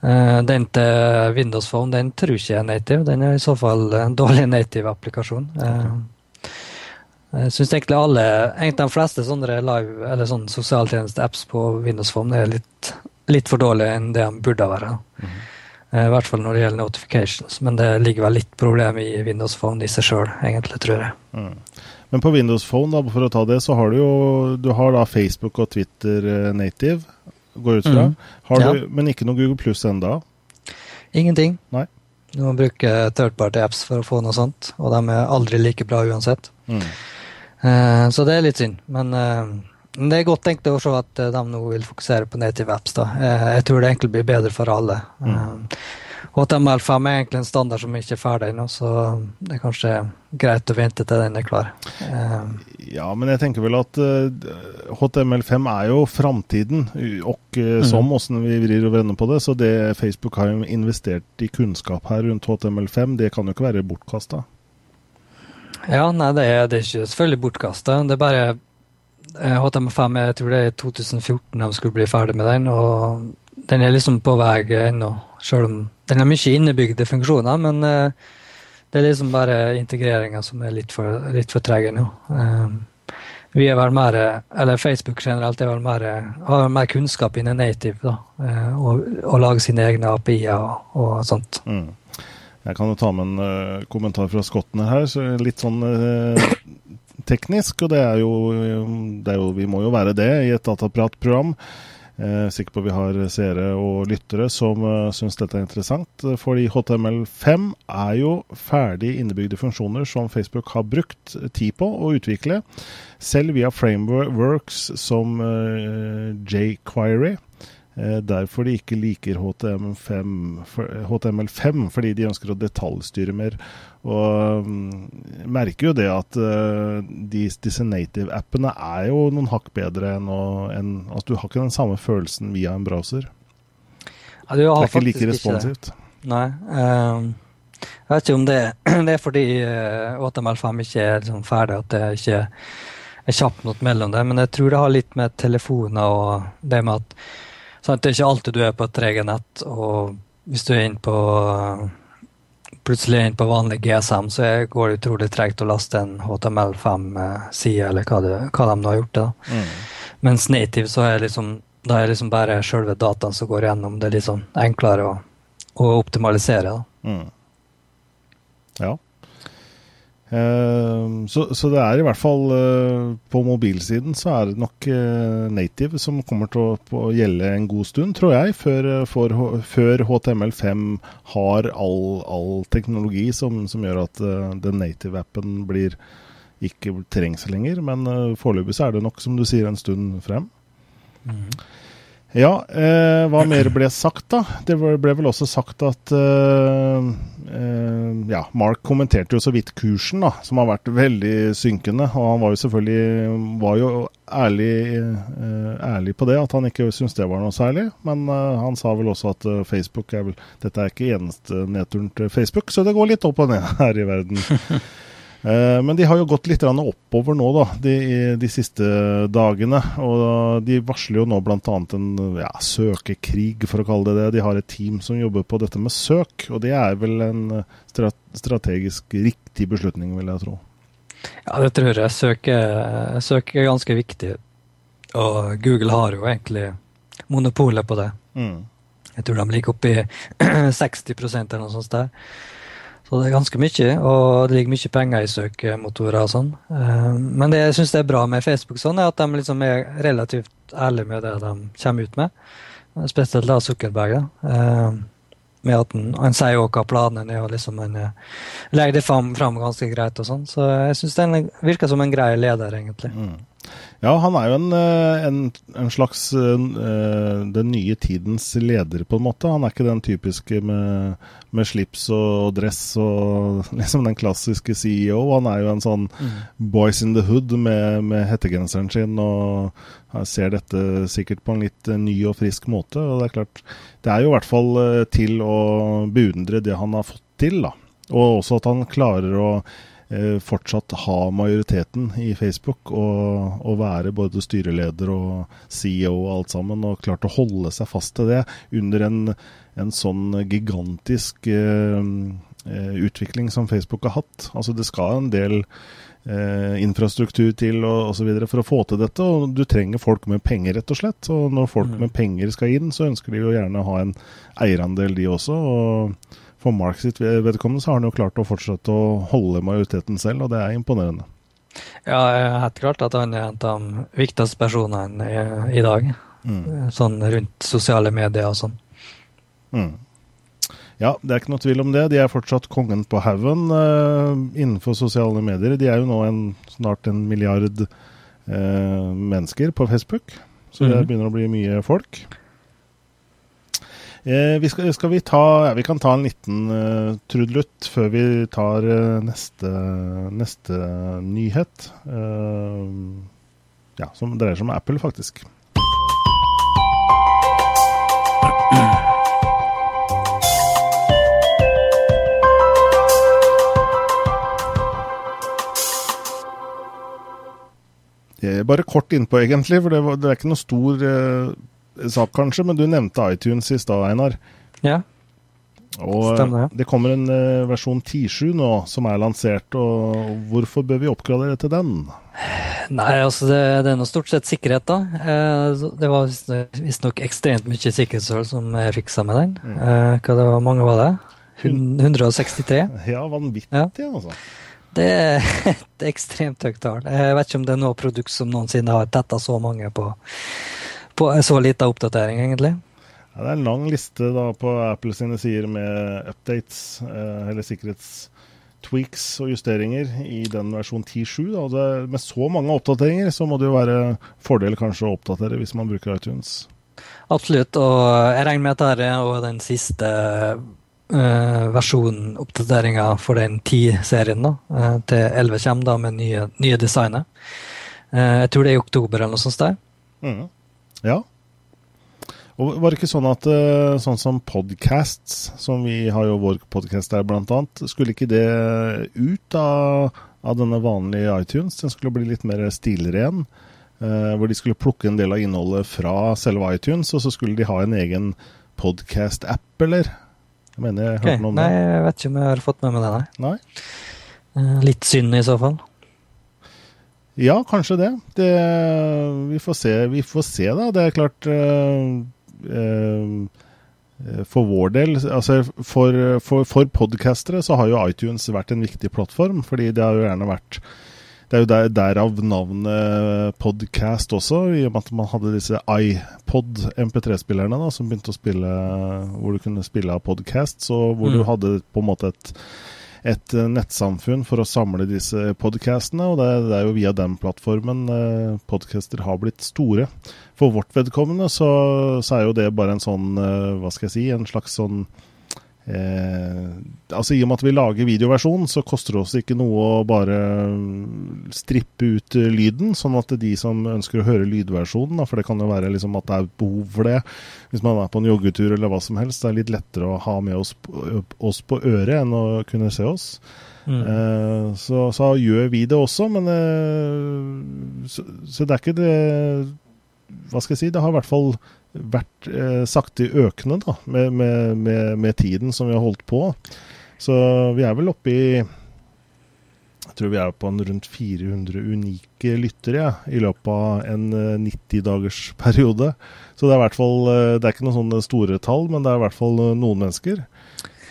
Eh, den til Windows Phone den tror ikke jeg er native. Den er i så fall en dårlig native applikasjon. Okay. Eh, jeg syns egentlig alle, egentlig de fleste sånne live, eller sånne sosialtjeneste-apps på Windows Phone er litt, litt, for dårlige enn det de burde være. Mm -hmm. I hvert fall når det gjelder notifications. Men det ligger vel litt problem i Windows Phone i seg sjøl, egentlig, tror jeg. Mm. Men på Windows Phone, da, for å ta det, så har du jo du har da Facebook og Twitter native går ut fra. Mm. Ja. Du, men ikke noe Google Pluss ennå? Ingenting. Nei. Du må bruke third party apps for å få noe sånt, og de er aldri like bra uansett. Mm. Uh, så det er litt synd. Men uh, det er godt tenkt å se at uh, de nå vil fokusere på native apps. da. jeg tror det egentlig blir bedre for alle. Mm. HTML5 er egentlig en standard som ikke er ferdig ennå, så det er kanskje greit å vente til den er klar. Uh, ja, men jeg tenker vel at uh, eh, HTML5 er jo framtiden, og uh, som åssen vi vrir og vender på det. Så det Facebook har investert i kunnskap her rundt HTML5, det kan jo ikke være bortkasta? Ja, nei, det er, det er ikke selvfølgelig bortkasta. Det er bare HTML5 jeg tror det er i 2014 de skulle bli ferdig med den, og den er liksom på vei ennå. Selv om den har mye innebygde funksjoner, men uh, det er liksom bare integreringa som er litt for, litt for treg nå. Um, vi er vel mer, eller Facebook generelt er vel mer, har mer kunnskap innen native. da, uh, og, og lage sine egne API-er og, og, sånt. Mm. Jeg kan jo ta med en uh, kommentar fra skottene her. så Litt sånn teknisk, og det er, jo, det er jo Vi må jo være det i et datapratprogram. Jeg er sikker på vi har seere og lyttere som uh, syns dette er interessant. Fordi HTML5 er jo ferdig innebygde funksjoner som Facebook har brukt tid på å utvikle, selv via frameworks som uh, jQuery. Uh, derfor de ikke liker HTML5, HTML5, fordi de ønsker å detaljstyre mer. Og um, merker jo det at uh, de, disse native-appene er jo noen hakk bedre enn å en, altså Du har ikke den samme følelsen via en browser. Ja, det er ikke like responsivt. Ikke Nei. Um, jeg vet ikke om det, det er fordi uh, HTML5 ikke er liksom ferdig, at det ikke er kjapt nok mellom det. Men jeg tror det har litt med telefoner og det med at sant, Det er ikke alltid du er på et 3G-nett, og hvis du er inne på plutselig inn på vanlig GSM, så går det utrolig tregt å laste en HTML5-side, eller hva, det, hva, de nå har gjort. det. Mm. Mens native så er liksom, da er liksom bare selve dataen som går gjennom. Det er liksom enklere å, å optimalisere. Mm. Ja. Uh, så, så, det er i hvert fall uh, På mobilsiden så er det nok uh, native som kommer til å, gjelde en god stund, tror jeg, før, for, før HTML5 har all, all teknologi som, som, gjør at den native-appen blir ikke trengs lenger. Men foreløpig så er det nok, som du sier, en stund frem. Mm. Ja, eh, hva mer ble sagt, da? Det ble vel også sagt at eh, eh, Ja, Mark kommenterte jo så vidt kursen, da, som har vært veldig synkende. Og han var jo selvfølgelig var jo ærlig, eh, ærlig på det, at han ikke syntes det var noe særlig. Men eh, han sa vel også at eh, Facebook er vel Dette er ikke eneste nedturen til Facebook, så det går litt opp og ned her i verden. Eh, men de har jo gått litt oppover nå da, de, de, siste dagene. Og de varsler jo nå bl.a. en ja, søkekrig, for å kalle det det. De har et team som jobber på dette med søk, og det er vel en strategisk riktig beslutning, vil jeg tro. Ja, det tror jeg. Søk er, søk er ganske viktig. Og Google har jo egentlig monopolet på det. Mm. Jeg tror de ligger oppe i 60% eller noe sånt. der. Så det er ganske mye, og det ligger mye penger i søkemotorer og sånn. Eh, men det jeg syns er bra med Facebook, sånn er at de liksom er relativt ærlige med det de kommer ut med. Spesielt da Zuckerberg. da. Eh, med at han, sier også hva planene er, og liksom han eh, legger det fram, fram, ganske greit og sånn. Så jeg syns den virker som en grei leder, egentlig. Mm. Ja, han er jo en, eh, en, en slags uh, den nye tidens leder, på en måte. Han er ikke den typiske med, med slips og dress og liksom den klassiske CEO. Han er jo en sånn mm. boys in the hood med, med hettegenseren sin og ser dette sikkert på en litt ny og frisk måte. Og det er klart, det er jo i hvert fall til å beundre det han har fått til, da. Og også at han klarer å eh, fortsatt ha majoriteten i Facebook og, og, være både styreleder og CEO og alt sammen, og klart å holde seg fast til det under en, en sånn gigantisk eh, eh utvikling som Facebook har hatt. Altså det skal en del eh, infrastruktur til og osv. for å få til dette, og du trenger folk med penger, rett og slett. Og når folk mm. med penger skal inn, så ønsker de jo gjerne å ha en eierandel, de også. og for Mark sitt vedkommende så har han jo klart å fortsette å holde majoriteten selv, og det er imponerende. Ja, helt klart at han er en av de viktigste personene i, i dag. Mm. Sånn rundt sosiale medier og sånn. Mm. Ja, det er ikke noe tvil om det. De er fortsatt kongen på haugen uh, innenfor sosiale medier. De er jo nå en, snart en milliard uh, mennesker på Facebook, så mm. det begynner å bli mye folk. Eh, vi skal, skal, vi ta ja, Vi kan ta en liten uh, trudelutt før vi tar uh, neste, neste nyhet. Uh, ja, som dreier seg om Apple, faktisk. Bare kort innpå, egentlig, for det, var, det er ikke noe stor sak, kanskje, men du nevnte iTunes i stad, Einar. Ja. Og Stemmer, ja. det kommer en uh, versjon 10.7 nå som er lansert. og Hvorfor bør vi oppgradere til den? Nei, altså det, det er noe stort sett sikkerhet, da. Eh, det var visstnok ekstremt mye sikkerhetshull som jeg fiksa med den. Mm. Eh, hva det var, mange var det? 163? Ja, vanvittig, ja. altså. Det er et ekstremt høyt tall. Jeg vet ikke om det er noe produkt som noensinne har tetta så mange på på en så lita oppdatering, egentlig? Ja, det er en lang liste da, på Apple sine sider med updates, eh, eller sikkerhetstweaks og justeringer i den versjon 10.7. Med så mange oppdateringer så må det jo være fordel kanskje å oppdatere hvis man bruker iTunes. Absolutt, og jeg regner med at dette er den siste eh, versjonen, oppdateringa for den 10-serien. da, uh, Til 11 kommer da med nye, nye designet. Eh, jeg tror det er i oktober eller noe sånt. der. Mm. Ja. Og var det ikke sånn at eh, sånn som podcasts, som vi har jo vår podkast der bl.a., skulle ikke det ut av, av, denne vanlige iTunes? Den skulle bli litt mer stilren? Eh, hvor de skulle plukke en del av innholdet fra selve iTunes, og så skulle de ha en egen podkast-app, eller? Jeg mener jeg hørte noe om det. Nei, jeg vet ikke om jeg har fått med meg det, nei. nei? Eh, litt synd i så fall. Ja, kanskje det. det vi, får se, vi, får se, da. Det er klart uh, uh, For vår del, altså for, for, for podcastere, så har jo iTunes vært en viktig plattform. Fordi det har jo gjerne vært Det er jo der, derav navnet podcast også, i og med at man hadde disse iPod MP3-spillerne da, som begynte å spille Hvor du kunne spille av podcast. Så hvor mm. du hadde på en måte et et eh, nettsamfunn for å samle disse podkastene. Og det, det, er jo via den plattformen eh, podcaster har blitt store. For vårt vedkommende så, så, er jo det bare en sånn, eh, hva skal jeg si, en slags sånn Eh, altså I og med at vi lager videoversjon, så koster det oss ikke noe å bare strippe ut lyden, sånn at de som ønsker å høre lydversjonen, for det kan jo være liksom at det er behov for det hvis man er på en joggetur eller hva som helst, det er litt lettere å ha med oss, oss på øret enn å kunne se oss. Mm. Eh, så, så, gjør vi det også, men eh, så, så det er ikke det Hva skal jeg si? Det har i hvert fall vært eh, sakte økende da, med, med, med, med, tiden som vi har holdt på. Så vi er vel oppe i Jeg tror vi er på en rundt 400 unike lyttere ja, i løpet av en 90-dagers eh, periode. Så det er i hvert fall eh, Det er ikke noen sånne store tall, men det er i hvert fall eh, noen mennesker.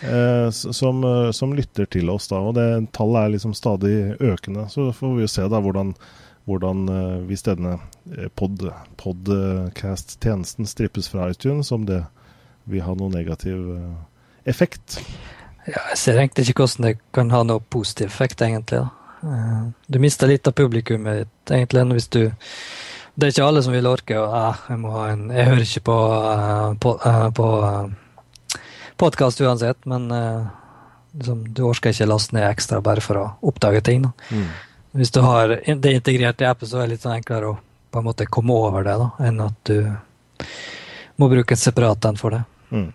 Eh, som, som, lytter til oss da, og det tallet er liksom stadig økende. Så får vi jo se da hvordan hvordan eh, hvis denne eh, pod, podcast-tjenesten strippes fra iTunes, om det vil ha noen negativ eh, effekt. Ja, jeg ser egentlig ikke hvordan det kan ha noe positiv effekt, egentlig. da. Du mister litt av publikummet ditt, egentlig, hvis du Det er ikke alle som vil orke å jeg, må ha en, jeg hører ikke på, på, på podkast uansett, men liksom, du orker ikke laste ned ekstra bare for å oppdage ting. Mm. Hvis du har det integrert i appen, så er det litt sånn enklere å på en måte komme over det, da, enn at du må bruke en separat en for det. Mm.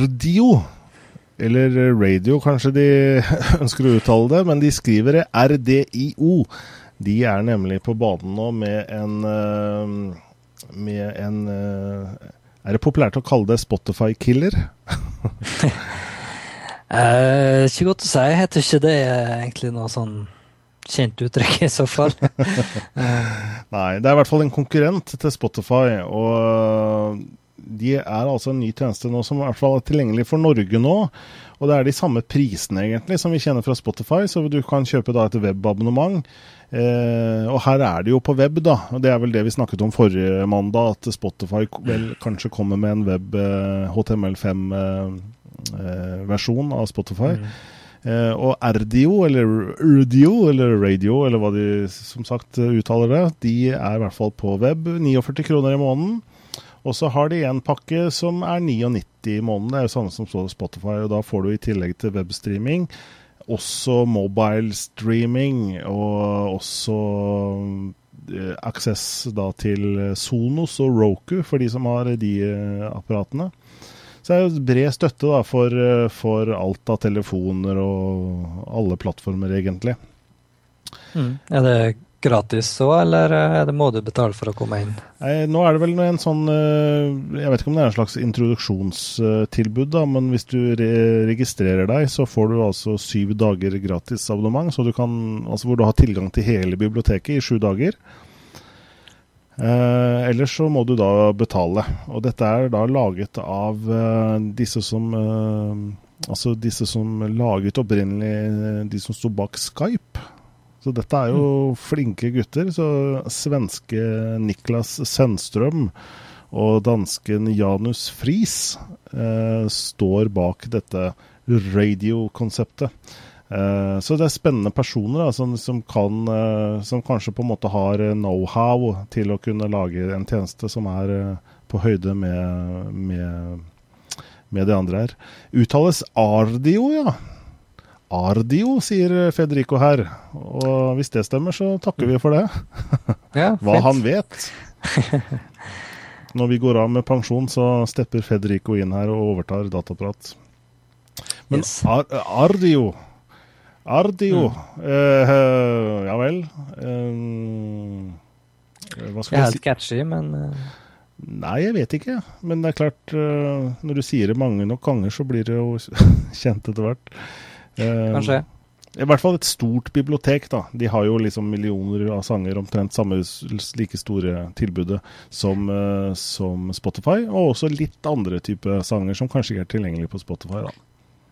RDIO, eller radio kanskje de ønsker å uttale det, men de skriver det RDIO. De er nemlig på banen nå med en eh, med en eh, Er det populært å kalle det Spotify-killer? eh, ikke godt å si. Jeg heter ikke det egentlig noe sånn kjent uttrykk, i så fall. Nei, det er i hvert fall en konkurrent til Spotify. Og de er altså en ny tjeneste nå som i hvert fall er tilgjengelig for Norge nå. Og det er de samme prisene egentlig som vi kjenner fra Spotify, så du kan kjøpe da et webabonnement Eh, og her er det jo på web, da. og Det er vel det vi snakket om forrige mandag, at Spotify vel kanskje kommer med en web eh, HTML5-versjon eh, av Spotify. Mm. Eh, og RDO, eller RDO, eller Radio, eller hva de som sagt uttaler det, de er i hvert fall på web. 49 kroner i måneden. Og så har de en pakke som er 99 i måneden. Det er jo samme som Spotify. og Da får du i tillegg til webstreaming også mobile streaming, og også eh, access da til Sonos og Roku for de som har de eh, apparatene. Så det er jo bred støtte da for, eh, for alt av telefoner og alle plattformer, egentlig. Mm. Er det gratis så, eller er det må du betale for å komme inn? Nei, nå er det vel en sånn eh, Jeg vet ikke om det er en slags introduksjonstilbud, da, men hvis du re registrerer deg, så får du altså syv dager gratis abonnement, kan, altså hvor du har tilgang til hele biblioteket i sju dager. Eh, ellers så må du da betale. Og dette er da laget av eh, disse som eh, Altså disse som laget opprinnelig eh, de som sto bak Skype. Så dette er jo flinke gutter. Så svenske Niklas Sennstrøm og dansken Janus Friis eh, står bak dette radiokonseptet. Eh, så det er spennende personer da, som, som, kan, eh, som kanskje på en måte har know-how til å kunne lage en tjeneste som er eh, på høyde med, med, med det andre her. Uttales Ardio, ja. Ardio, sier Federico her. Og hvis det stemmer, så takker vi for det. Ja, Hva han vet. Når vi går av med pensjon, så stepper Federico inn her og overtar dataprat. Men yes. Ar Ardio Ardio mm. eh, Ja vel. Eh, hva skal det er helt catchy, men uh... Nei, jeg vet ikke. Men det er klart, når du sier det mange nok ganger, så blir det jo kjent etter hvert. Eh, Kanskje. I hvert fall et stort bibliotek. da. De har jo liksom millioner av sanger, omtrent samme like store tilbudet som, uh, som Spotify. Og også litt andre typer sanger som kanskje ikke er tilgjengelige på Spotify. da.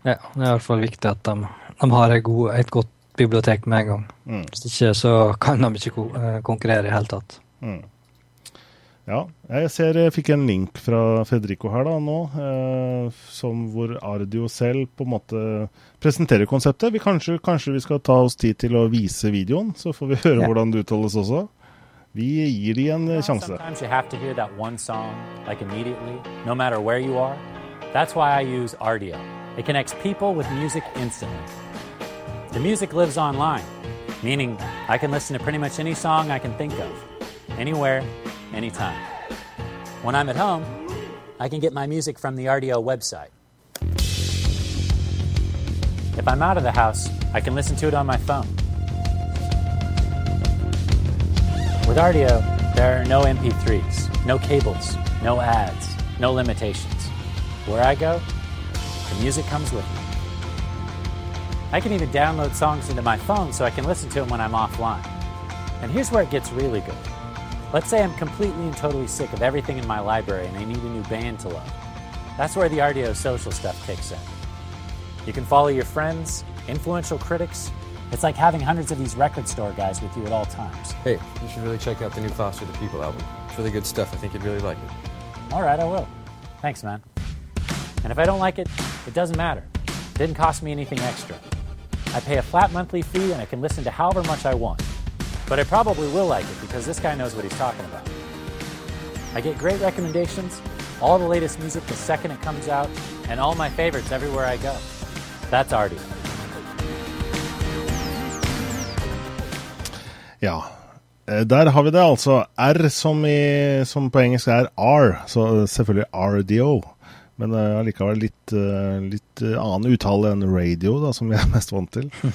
Ja, det er i hvert fall viktig at de, de har et, god, et, godt bibliotek med en gang. Mm. Hvis ikke så kan de ikke eh, konkurrere i det hele tatt. Mm. Ja, jeg ser jeg fikk en link fra Federico her da nå, eh, som hvor Ardio selv på en måte presenterer konseptet. Vi kanskje, kanskje, vi skal ta oss tid til å vise videoen, så får vi høre yeah. hvordan det uttales også. Vi gir de en you sjanse. Sometimes you have to hear that one song like no matter where you are. That's why I use Ardio. It connects people with music instantly. The music lives online, meaning I can listen to pretty much any song I can think of, anywhere, anytime. When I'm at home, I can get my music from the RDO website. If I'm out of the house, I can listen to it on my phone. With RDO, there are no MP3s, no cables, no ads, no limitations. Where I go, the music comes with me. I can even download songs into my phone so I can listen to them when I'm offline. And here's where it gets really good. Let's say I'm completely and totally sick of everything in my library and I need a new band to love. That's where the RDO social stuff kicks in. You can follow your friends, influential critics, It's like having hundreds of these record store guys with you at all times. Hey, you should really check out the new Foster the People album. It's really good stuff. I think you'd really like it. All right, I will. Thanks, man. And if I don't like it, it doesn't matter. It didn't cost me anything extra. I pay a flat monthly fee and I can listen to however much I want. But I probably will like it because this guy knows what he's talking about. I get great recommendations, all the latest music the second it comes out, and all my favorites everywhere I go. That's Artie. Ja. Eh, Der har vi det, altså. R som, i, som på engelsk er R, så selvfølgelig RDO. Men eh, allikevel litt, eh, litt eh, annen uttale enn radio, da, som vi er mest vant til.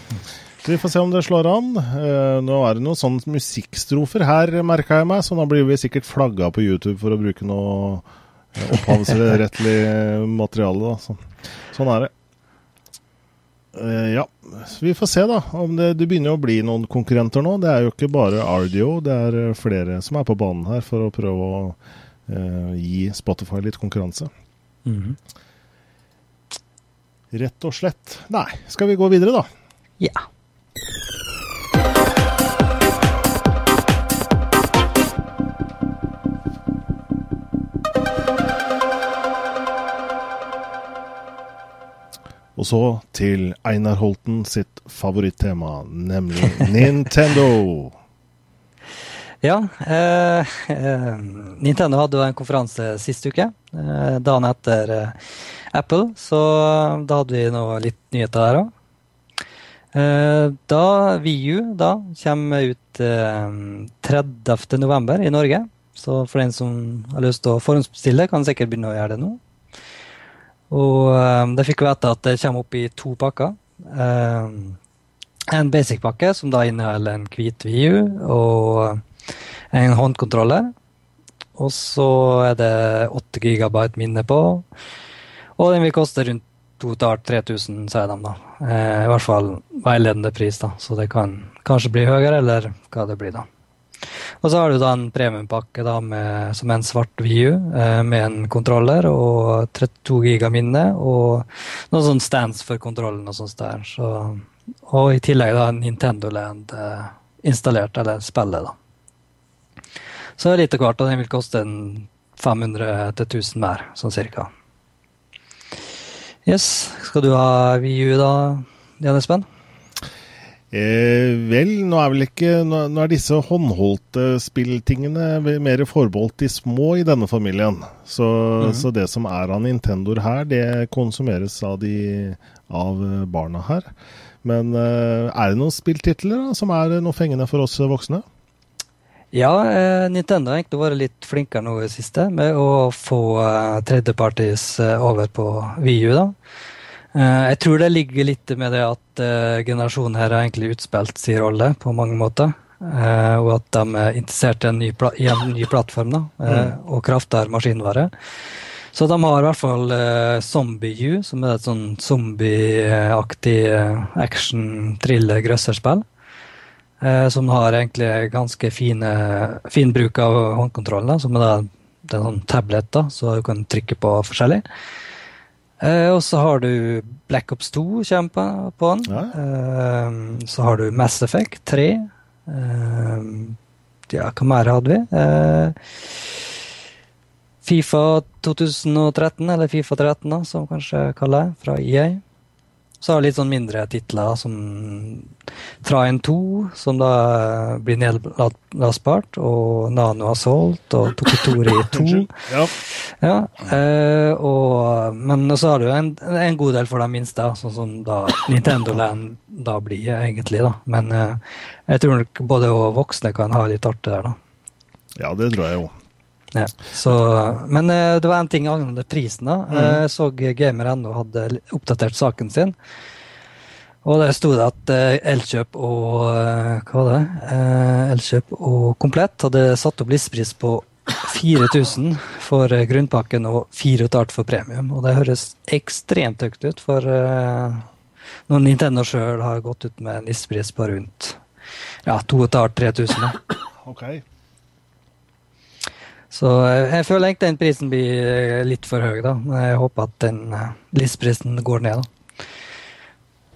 Vi får se om det slår an. Eh, Nå er det noen sånne musikkstrofer her, merka jeg meg, så nå blir vi sikkert flagga på YouTube for å bruke noe opphavsrettlig materiale. Da. Så, sånn er det. Eh, ja, vi får se da om det, det begynner å bli noen konkurrenter nå. Det er jo ikke bare RDO, det er eh, flere som er på banen her for å prøve å eh, gi Spotify litt konkurranse. Rett og slett. Nei, skal vi gå videre, da? Ja. Og så til Einar Holten sitt favorittema, nemlig Nintendo. Ja, eh, eh, Nintendo hadde jo en konferanse sist uke, eh, dagen etter eh, Apple, så da hadde vi noe litt nyheter der òg. Eh, da VU da kommer ut eh, 30.11. i Norge, så for den som har lyst til å forhåndsbestille, kan sikkert begynne å gjøre det nå. Og eh, det fikk vi vite at det kommer opp i to pakker. En basic-pakke som da inneholder en hvit VU og en håndkontroller. Og så er det 8 GB minne på. Og den vil koste rundt 2000-3000, sier de da. Eh, I hvert fall veiledende pris, da. Så det kan kanskje bli høyere, eller hva det blir, da. Og så har du da en premiumpakke da med, som er en svart VU eh, med en kontroller og 32 giga minne og noen sånn stands for kontrollen og sånt der. Så, og i tillegg da Nintendo Land eh, installert, eller spillet, da. Så litt av hvert, og den vil koste 500 til 1000 mer, sånn cirka. Yes, skal du ha VU da, Jan Espen? Eh, vel, nå er vel ikke Nå, nå er disse håndholdte spilltingene mer forbeholdt de små i denne familien. Så, så det som er av Nintendoer her, det konsumeres av, de, av barna her. Men eh, er det noen spilltitler da, som er noe fengende for oss voksne? Ja, eh, Nintendo har egentlig vært litt flinkere nå i det siste med å få eh, tredjepartis eh, over på VU. da. Eh, jeg tror det ligger litt med det at eh, generasjonen her har egentlig utspilt sin rolle på mange måter. Eh, og at de er interessert i en ny, pla i en ny plattform da, eh, og kraftigere maskinvare. Så de har i hvert fall eh, Zombie U, som er et sånn zombieaktig eh, action-thriller-grøsserspill. Eh, som har egentlig ganske fine, fin bruk av håndkontroll, da, Som er da, det er en sånn tablet, da, så du kan trykke på forskjellig. Eh, og så har du Black Ops 2 kommer på, på den. Ja. Eh, så har du Mass Effect 3. Eh, ja, hva mer hadde vi? Eh, Fifa 2013, eller Fifa 13, da, som kanskje kaller det, fra EA. Så har litt sånn mindre titler som Train 2, som da blir nedlastbart, og Nano Assault og Tokotori 2. Ja. Ja, eh, og, men så har du en, en god del for de minste, sånn som da Nintendo Land da blir, egentlig. da. Men eh, jeg tror nok både voksne kan ha litt artig der, da. ja, det tror jeg jo. Ja, så, men eh, det var en ting angående prisen. da. Eh, Jeg så Gamer.no hadde oppdatert saken sin. Og der sto det at eh, Elkjøp og hva var det? Elkjøp og Komplett hadde satt opp listepris på 4000 for grunnpakken og 4500 for premium. Og det høres ekstremt høyt ut, for når Nintendo sjøl har gått ut med en listepris på rundt ja, 2500-3000. da. Så eh, jeg føler egentlig den prisen blir eh, litt for høy, da. Men jeg håper at den eh, listprisen går ned, da.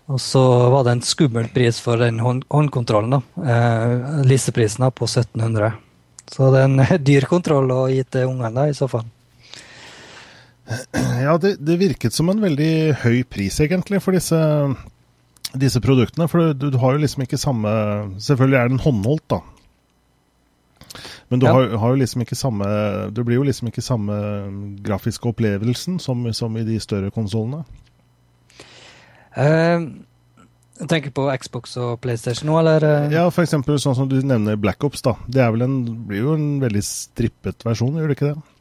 Og så var det en skummel pris for den hånd, håndkontrollen. da. Eh, Listeprisen da, på 1700. Så det er en dyr kontroll å gi til ungene i så fall. Ja, det, det, virket som en veldig høy pris, egentlig, for disse, disse produktene. For du, du, har jo liksom ikke samme Selvfølgelig er den håndholdt, da. Men du ja. har, har, jo liksom ikke samme Det blir jo liksom ikke samme grafiske opplevelsen som, som i de større konsollene. Uh, jeg tenker på Xbox og PlayStation nå, eller? Eh? Ja, f.eks. sånn som du nevner Black Ops. da. Det en, blir jo en veldig strippet versjon, gjør det ikke det?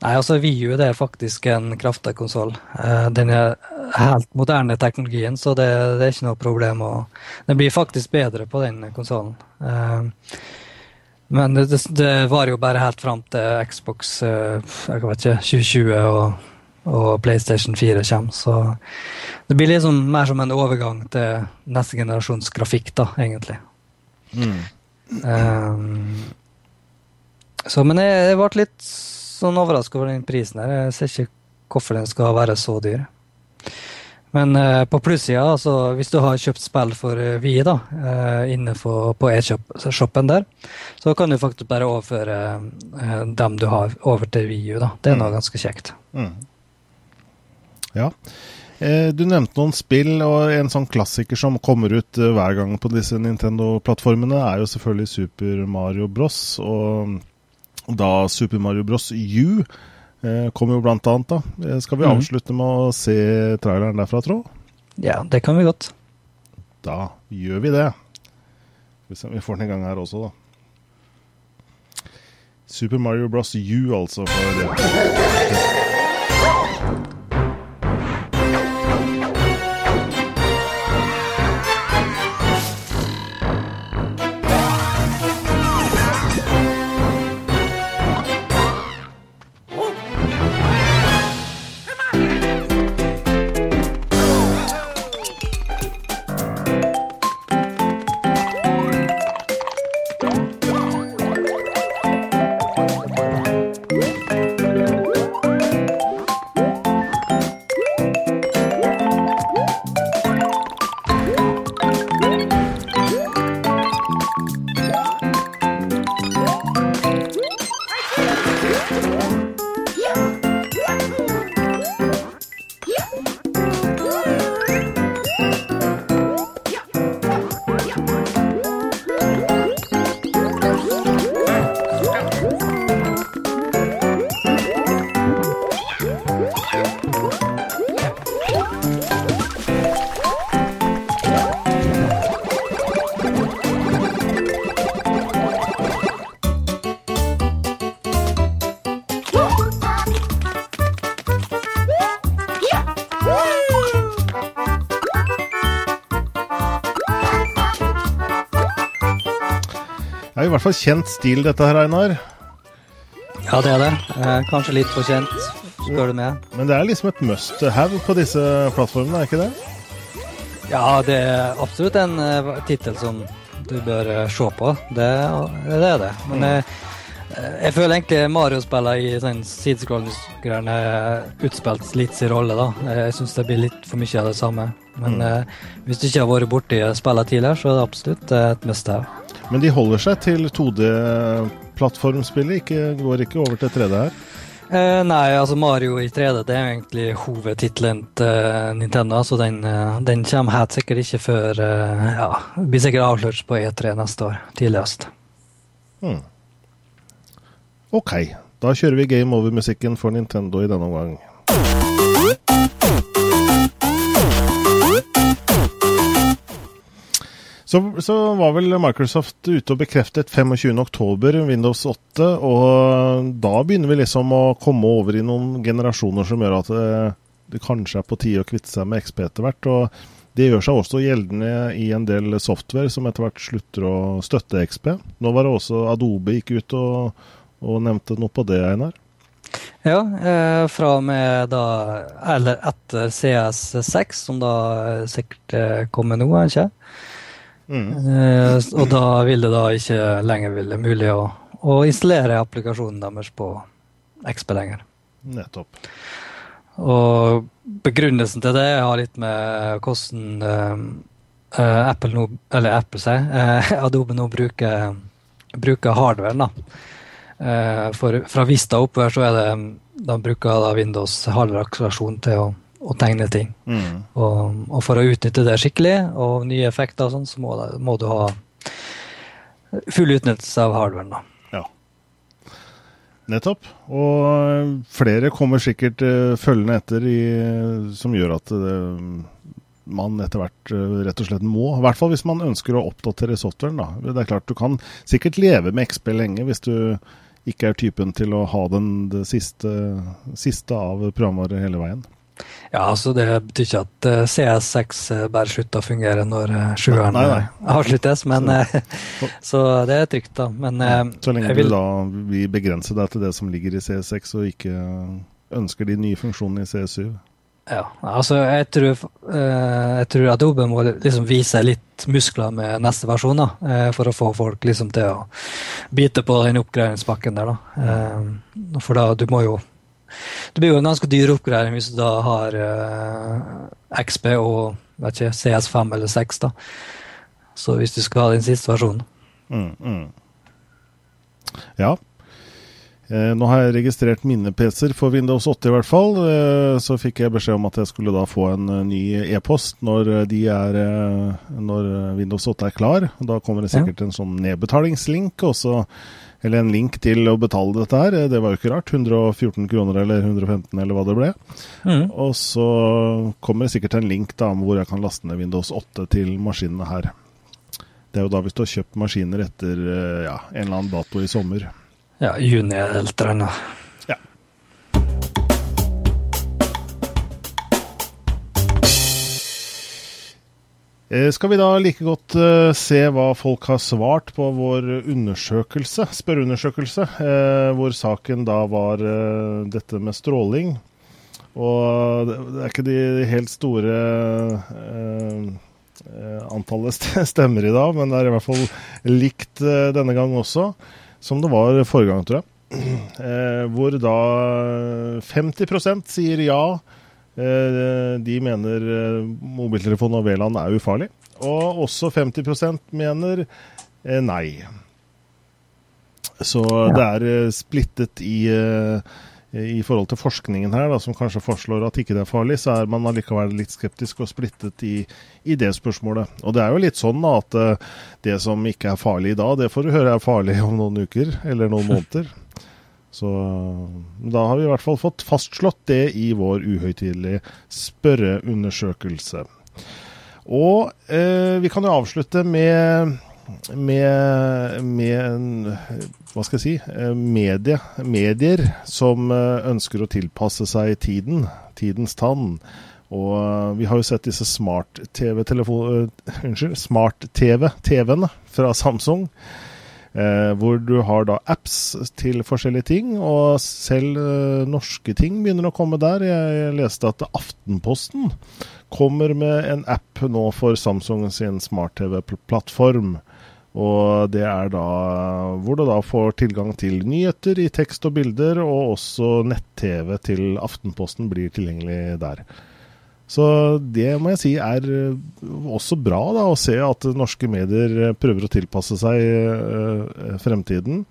Nei, altså VU det er faktisk en kraftig konsoll. Uh, den er helt moderne teknologien, så det, det, er ikke noe problem. Å, den blir faktisk bedre på den konsollen. Men det, det, det, var jo bare helt fram til Xbox uh, jeg vet ikke, 2020 og og PlayStation 4 kommer. Så det blir liksom mer som en overgang til neste generasjons grafikk, da, egentlig. Mm. Um, så, men jeg, jeg ble litt sånn overraska over den prisen her. Jeg ser ikke hvorfor den skal være så dyr. Men uh, på plussida, altså, hvis du har kjøpt spill for uh, Vi da, uh, inne for, på e-shoppen der, så kan du faktisk bare overføre dem du har, over til VU. da. Det er noe mm. ganske kjekt. Mm. Ja. Eh, du nevnte noen spill, og en sånn klassiker som kommer ut eh, hver gang på disse Nintendo-plattformene, er jo selvfølgelig Super Mario Bros. Og da Super Mario Bros. U eh, kommer jo blant annet, da. Skal vi mm. avslutte med å se traileren derfra, tro? Ja, det kan vi godt. Da gjør vi det. Hvis vi vi får den i gang her også, da. Super Mario Bros. U, altså. for... i hvert fall kjent stil, dette her, Einar. Ja, det er det. Eh, kanskje litt for kjent, spør du meg. Men det er liksom et must have på disse plattformene, er ikke det? Ja, det er absolutt en uh, tittel som du bør uh, se på. Det, det, er det. Men uh, jeg føler egentlig Mario-spillene i sånn sidescroll-greiene utspilt litt sin rolle, da. Jeg syns det blir litt for mye av det samme. Men mm. hvis du ikke har vært borti spillene tidligere, så er det absolutt et must have. Men de holder seg til 2D-plattformspillet, ikke, går ikke over til 3D her? Eh, nei, altså Mario i 3D det er egentlig hovedtittelen til Nintendo. Så den, eh, den kommer helt sikkert ikke før eh, ja, blir sikkert avslørt på E3 neste år, tidligst. Hmm. Ok, da kjører vi game over-musikken for Nintendo i denne omgang. Så, så, var vel Microsoft ute og bekreftet 25.10 Windows 8, og da begynner vi liksom å komme over i noen generasjoner som gjør at det, det kanskje er på tide å kvitte seg med XP etter hvert. og det gjør seg også gjeldende i en del software som etter hvert slutter å støtte XP. Nå var det også Adobe gikk ut og, og nevnte noe på det, Einar? Ja, eh, fra og med da Eller etter CS6, som da sikkert eh, kommer nå, ikke Mm. Eh, og da vil det da ikke lenger være mulig å, å, installere applikasjonen deres på XP lenger. Nettopp. Og begrunnelsen til det har litt med hvordan uh, Apple nå, eller Apple sier, uh, Adobe nå bruker, bruker hardwaren. da. Uh, for fra Vista oppover så er det de bruker da Windows hardware-akselerasjon til å, å, tegne ting. Mm. Og, og, for å utnytte det skikkelig, og nye effekter og sånn, så må, må, du ha full utnyttelse av hardwaren. da. Nettopp. Og flere kommer sikkert uh, følgende etter i, som gjør at det, man etter hvert uh, rett og slett må. I hvert fall hvis man ønsker å oppdatere softwaren. Da. Det er klart Du kan sikkert leve med XP lenge hvis du ikke er typen til å ha den det siste, siste av programvare hele veien. Ja, altså Det betyr ikke at eh, CS6 eh, bare slutter å fungere når eh, sjueren avsluttes, men så det er trygt, da. Men Så lenge vil... du da vil begrense deg til det som ligger i CS6, og ikke ønsker de nye funksjonene i CS7? Ja, altså jeg tror, jeg tror Adobe må liksom vise litt muskler med neste versjon, da, for å få folk liksom til å bite på den oppgraderingspakken der. da. For da, du må jo det blir jo en ganske dyr oppgradering hvis du da har uh, eh, XP og ikke, CS5 eller 6. da. Så hvis du skal ha den siste versjonen. Mm, mm. Ja. Eh, nå har jeg registrert mine PC-er for Windows 8 i hvert fall. Eh, så fikk jeg beskjed om at jeg skulle da få en ny e-post når, de når Windows 8 er klar. Da kommer det sikkert ja. en sånn nedbetalingslink. og så eller en link til å betale dette her. Det var jo ikke rart. 114 kroner eller 115 eller hva det ble. Mm. Og så kommer det sikkert en link da hvor jeg kan laste ned Windows 8 til maskinene her. Det er jo da hvis du har kjøpt maskiner etter eh, ja, en eller annen dato i sommer. Ja, juni eller et eller annet. Skal vi da like godt uh, se hva folk har svart på vår undersøkelse, spørreundersøkelse, uh, hvor saken da var dette med stråling. Og det er ikke de helt store antallet stemmer i dag, men det er i hvert fall likt denne gang også, som det var forrige gang, tror jeg. hvor da 50% sier ja. Eh, de mener eh, mobiltelefon og VLAN er ufarlig. Og også 50 mener eh, nei. Så det er splittet i, i forhold til forskningen her, da, som kanskje foreslår at ikke det er farlig, så er man allikevel litt skeptisk og splittet i, i, det spørsmålet. Og det er jo litt sånn da, at det som ikke er farlig i dag, det får du høre er farlig om noen uker eller noen måneder. Så da har vi i hvert fall fått fastslått det i vår uhøytidelige spørreundersøkelse. Og eh, vi kan jo avslutte med, med, med hva skal jeg si, eh, medie, medier som eh, ønsker å tilpasse seg tiden, tidens tann. Og eh, vi har jo sett disse smart-TV-TV-ene smart fra Samsung. Eh, hvor du har da apps til forskjellige ting, og selv eh, norske ting begynner å komme der. Jeg, jeg leste at Aftenposten kommer med en app nå for Samsung sin smart-TV-plattform. Og det er da hvor du da får tilgang til nyheter i tekst og bilder, og også nett-TV til Aftenposten blir tilgjengelig der. Så det må jeg si er eh, også bra, da, å se at norske medier eh, prøver å tilpasse seg uh, fremtiden.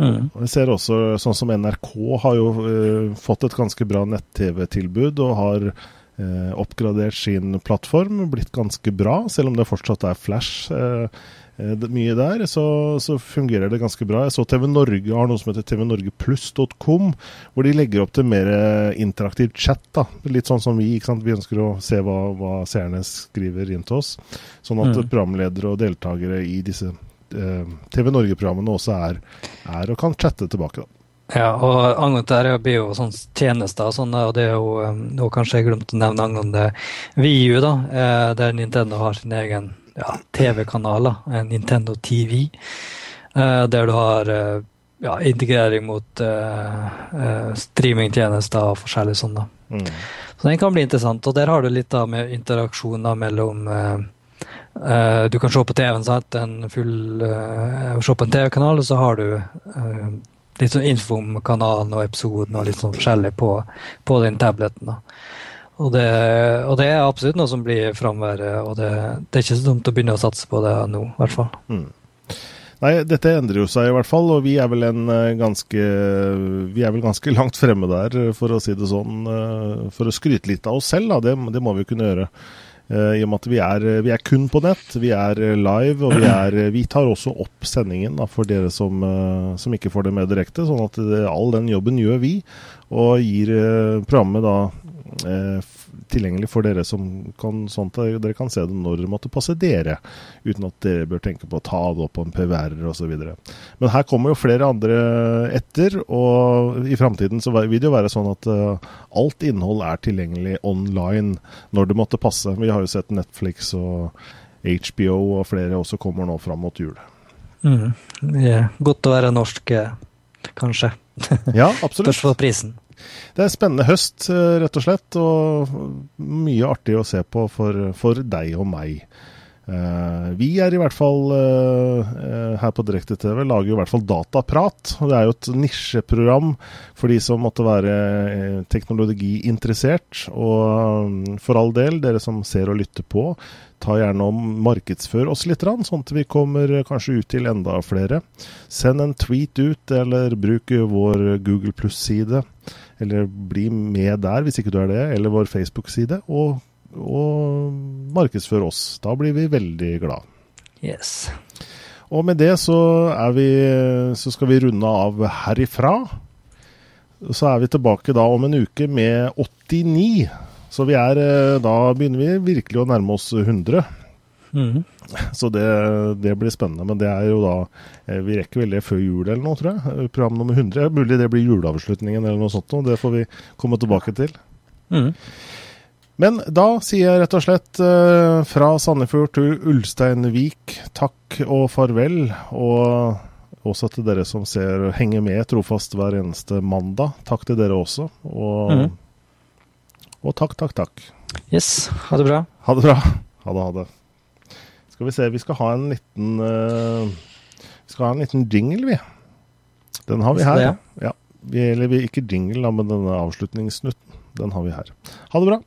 Mm. Jeg ser også sånn som NRK har jo uh, fått et ganske bra nett-TV-tilbud og har uh, oppgradert sin plattform, blitt ganske bra, selv om det fortsatt er flash. Eh, mye der, så, så, fungerer det ganske bra. Jeg så TV Norge har noe som heter tvnorgepluss.com, hvor de legger opp til mer eh, interaktiv chat. da, Litt sånn som vi. ikke sant? Vi ønsker å se hva, hva seerne skriver inn til oss. Sånn at mm. programledere og deltakere i disse eh, TV Norge-programmene også er, er, og kan chatte tilbake. da. Ja, og angående det blir jo sånn tjenester og sånn, og det er jo nå kanskje jeg glemte å nevne angående VU, da, der Nintendo har sin egen ja, TV-kanaler, Nintendo TV, uh, der du har uh, ja, integrering mot uh, streamingtjenester og forskjellig sånn. da. Mm. Så den kan bli interessant. Og der har du litt da med interaksjoner mellom Du kan se på TV-en, sant, en full, se på en TV-kanal, og så har du litt sånn info om kanalen og episoden og litt sånn forskjellig på, på den tableten. da. Og det, og det, er absolutt noe som blir framværet, og det, det, er ikke så dumt å begynne å satse på det nå, i hvert fall. Mm. Nei, dette endrer jo seg i hvert fall, og vi er vel en eh, ganske Vi er vel ganske langt fremme der, for å si det sånn. Eh, for å skryte litt av oss selv, da. Det, det må vi kunne gjøre. Eh, I og med at vi er, vi er, kun på nett, vi er live, og vi, er, vi tar også opp sendingen da, for dere som, som, ikke får det med direkte. Sånn at all den jobben gjør vi, og gir programmet da tilgjengelig for dere som kan, sånt. dere kan se det når det måtte passe dere, uten at dere bør tenke på å ta det opp på en PVR-er osv. Men her kommer jo flere andre etter, og i framtiden så vil det jo være sånn at uh, alt innhold er tilgjengelig online når det måtte passe. Vi har jo sett Netflix og HBO og flere også kommer nå fram mot jul. Mm. Yeah. Godt å være norsk, eh, kanskje. Ja, absolutt. Spørs for prisen. Det er en spennende høst, eh, rett og slett, og mye artig å se på for, for deg og meg. Uh, vi er i hvert fall uh, uh, her på Direkte-TV lager i hvert fall Dataprat. og Det er jo et nisjeprogram for de som måtte være teknologiinteressert. Og um, for all del, dere som ser og lytter på, ta gjerne og markedsfør oss litt, sånn at vi kommer kanskje ut til enda flere. Send en tweet ut, eller bruk vår Google Pluss-side eller bli med der hvis ikke du er det, eller vår Facebook-side, og, og markedsføre oss. Da blir vi veldig glad. Yes. Og med det så, vi, så skal vi runde av herifra. Så er vi tilbake da om en uke med 89. Så vi er, eh, da begynner vi virkelig å nærme oss 100. Mm. Så det, det, blir spennende. Men det er jo da eh, Vi rekker vel det før jul eller noe, tror jeg. Program nummer 100. Mulig det blir juleavslutningen eller noe sånt. Det får vi komme tilbake til. Mm. Men da sier jeg rett og slett uh, fra Sandefjord til Ulsteinvik takk og farvel. Og også til dere som ser og henger med trofast hver eneste mandag. Takk til dere også. Og, mm. og takk, takk, takk. Yes. Ha det bra. Ha det bra. Ha det, ha det. Skal vi se, vi skal ha en liten uh, Vi skal ha en liten jingle, vi. Den har vi her. Ja. Vi, eller vi, ikke jingle, men denne avslutningssnutten. Den har vi her. Ha det bra.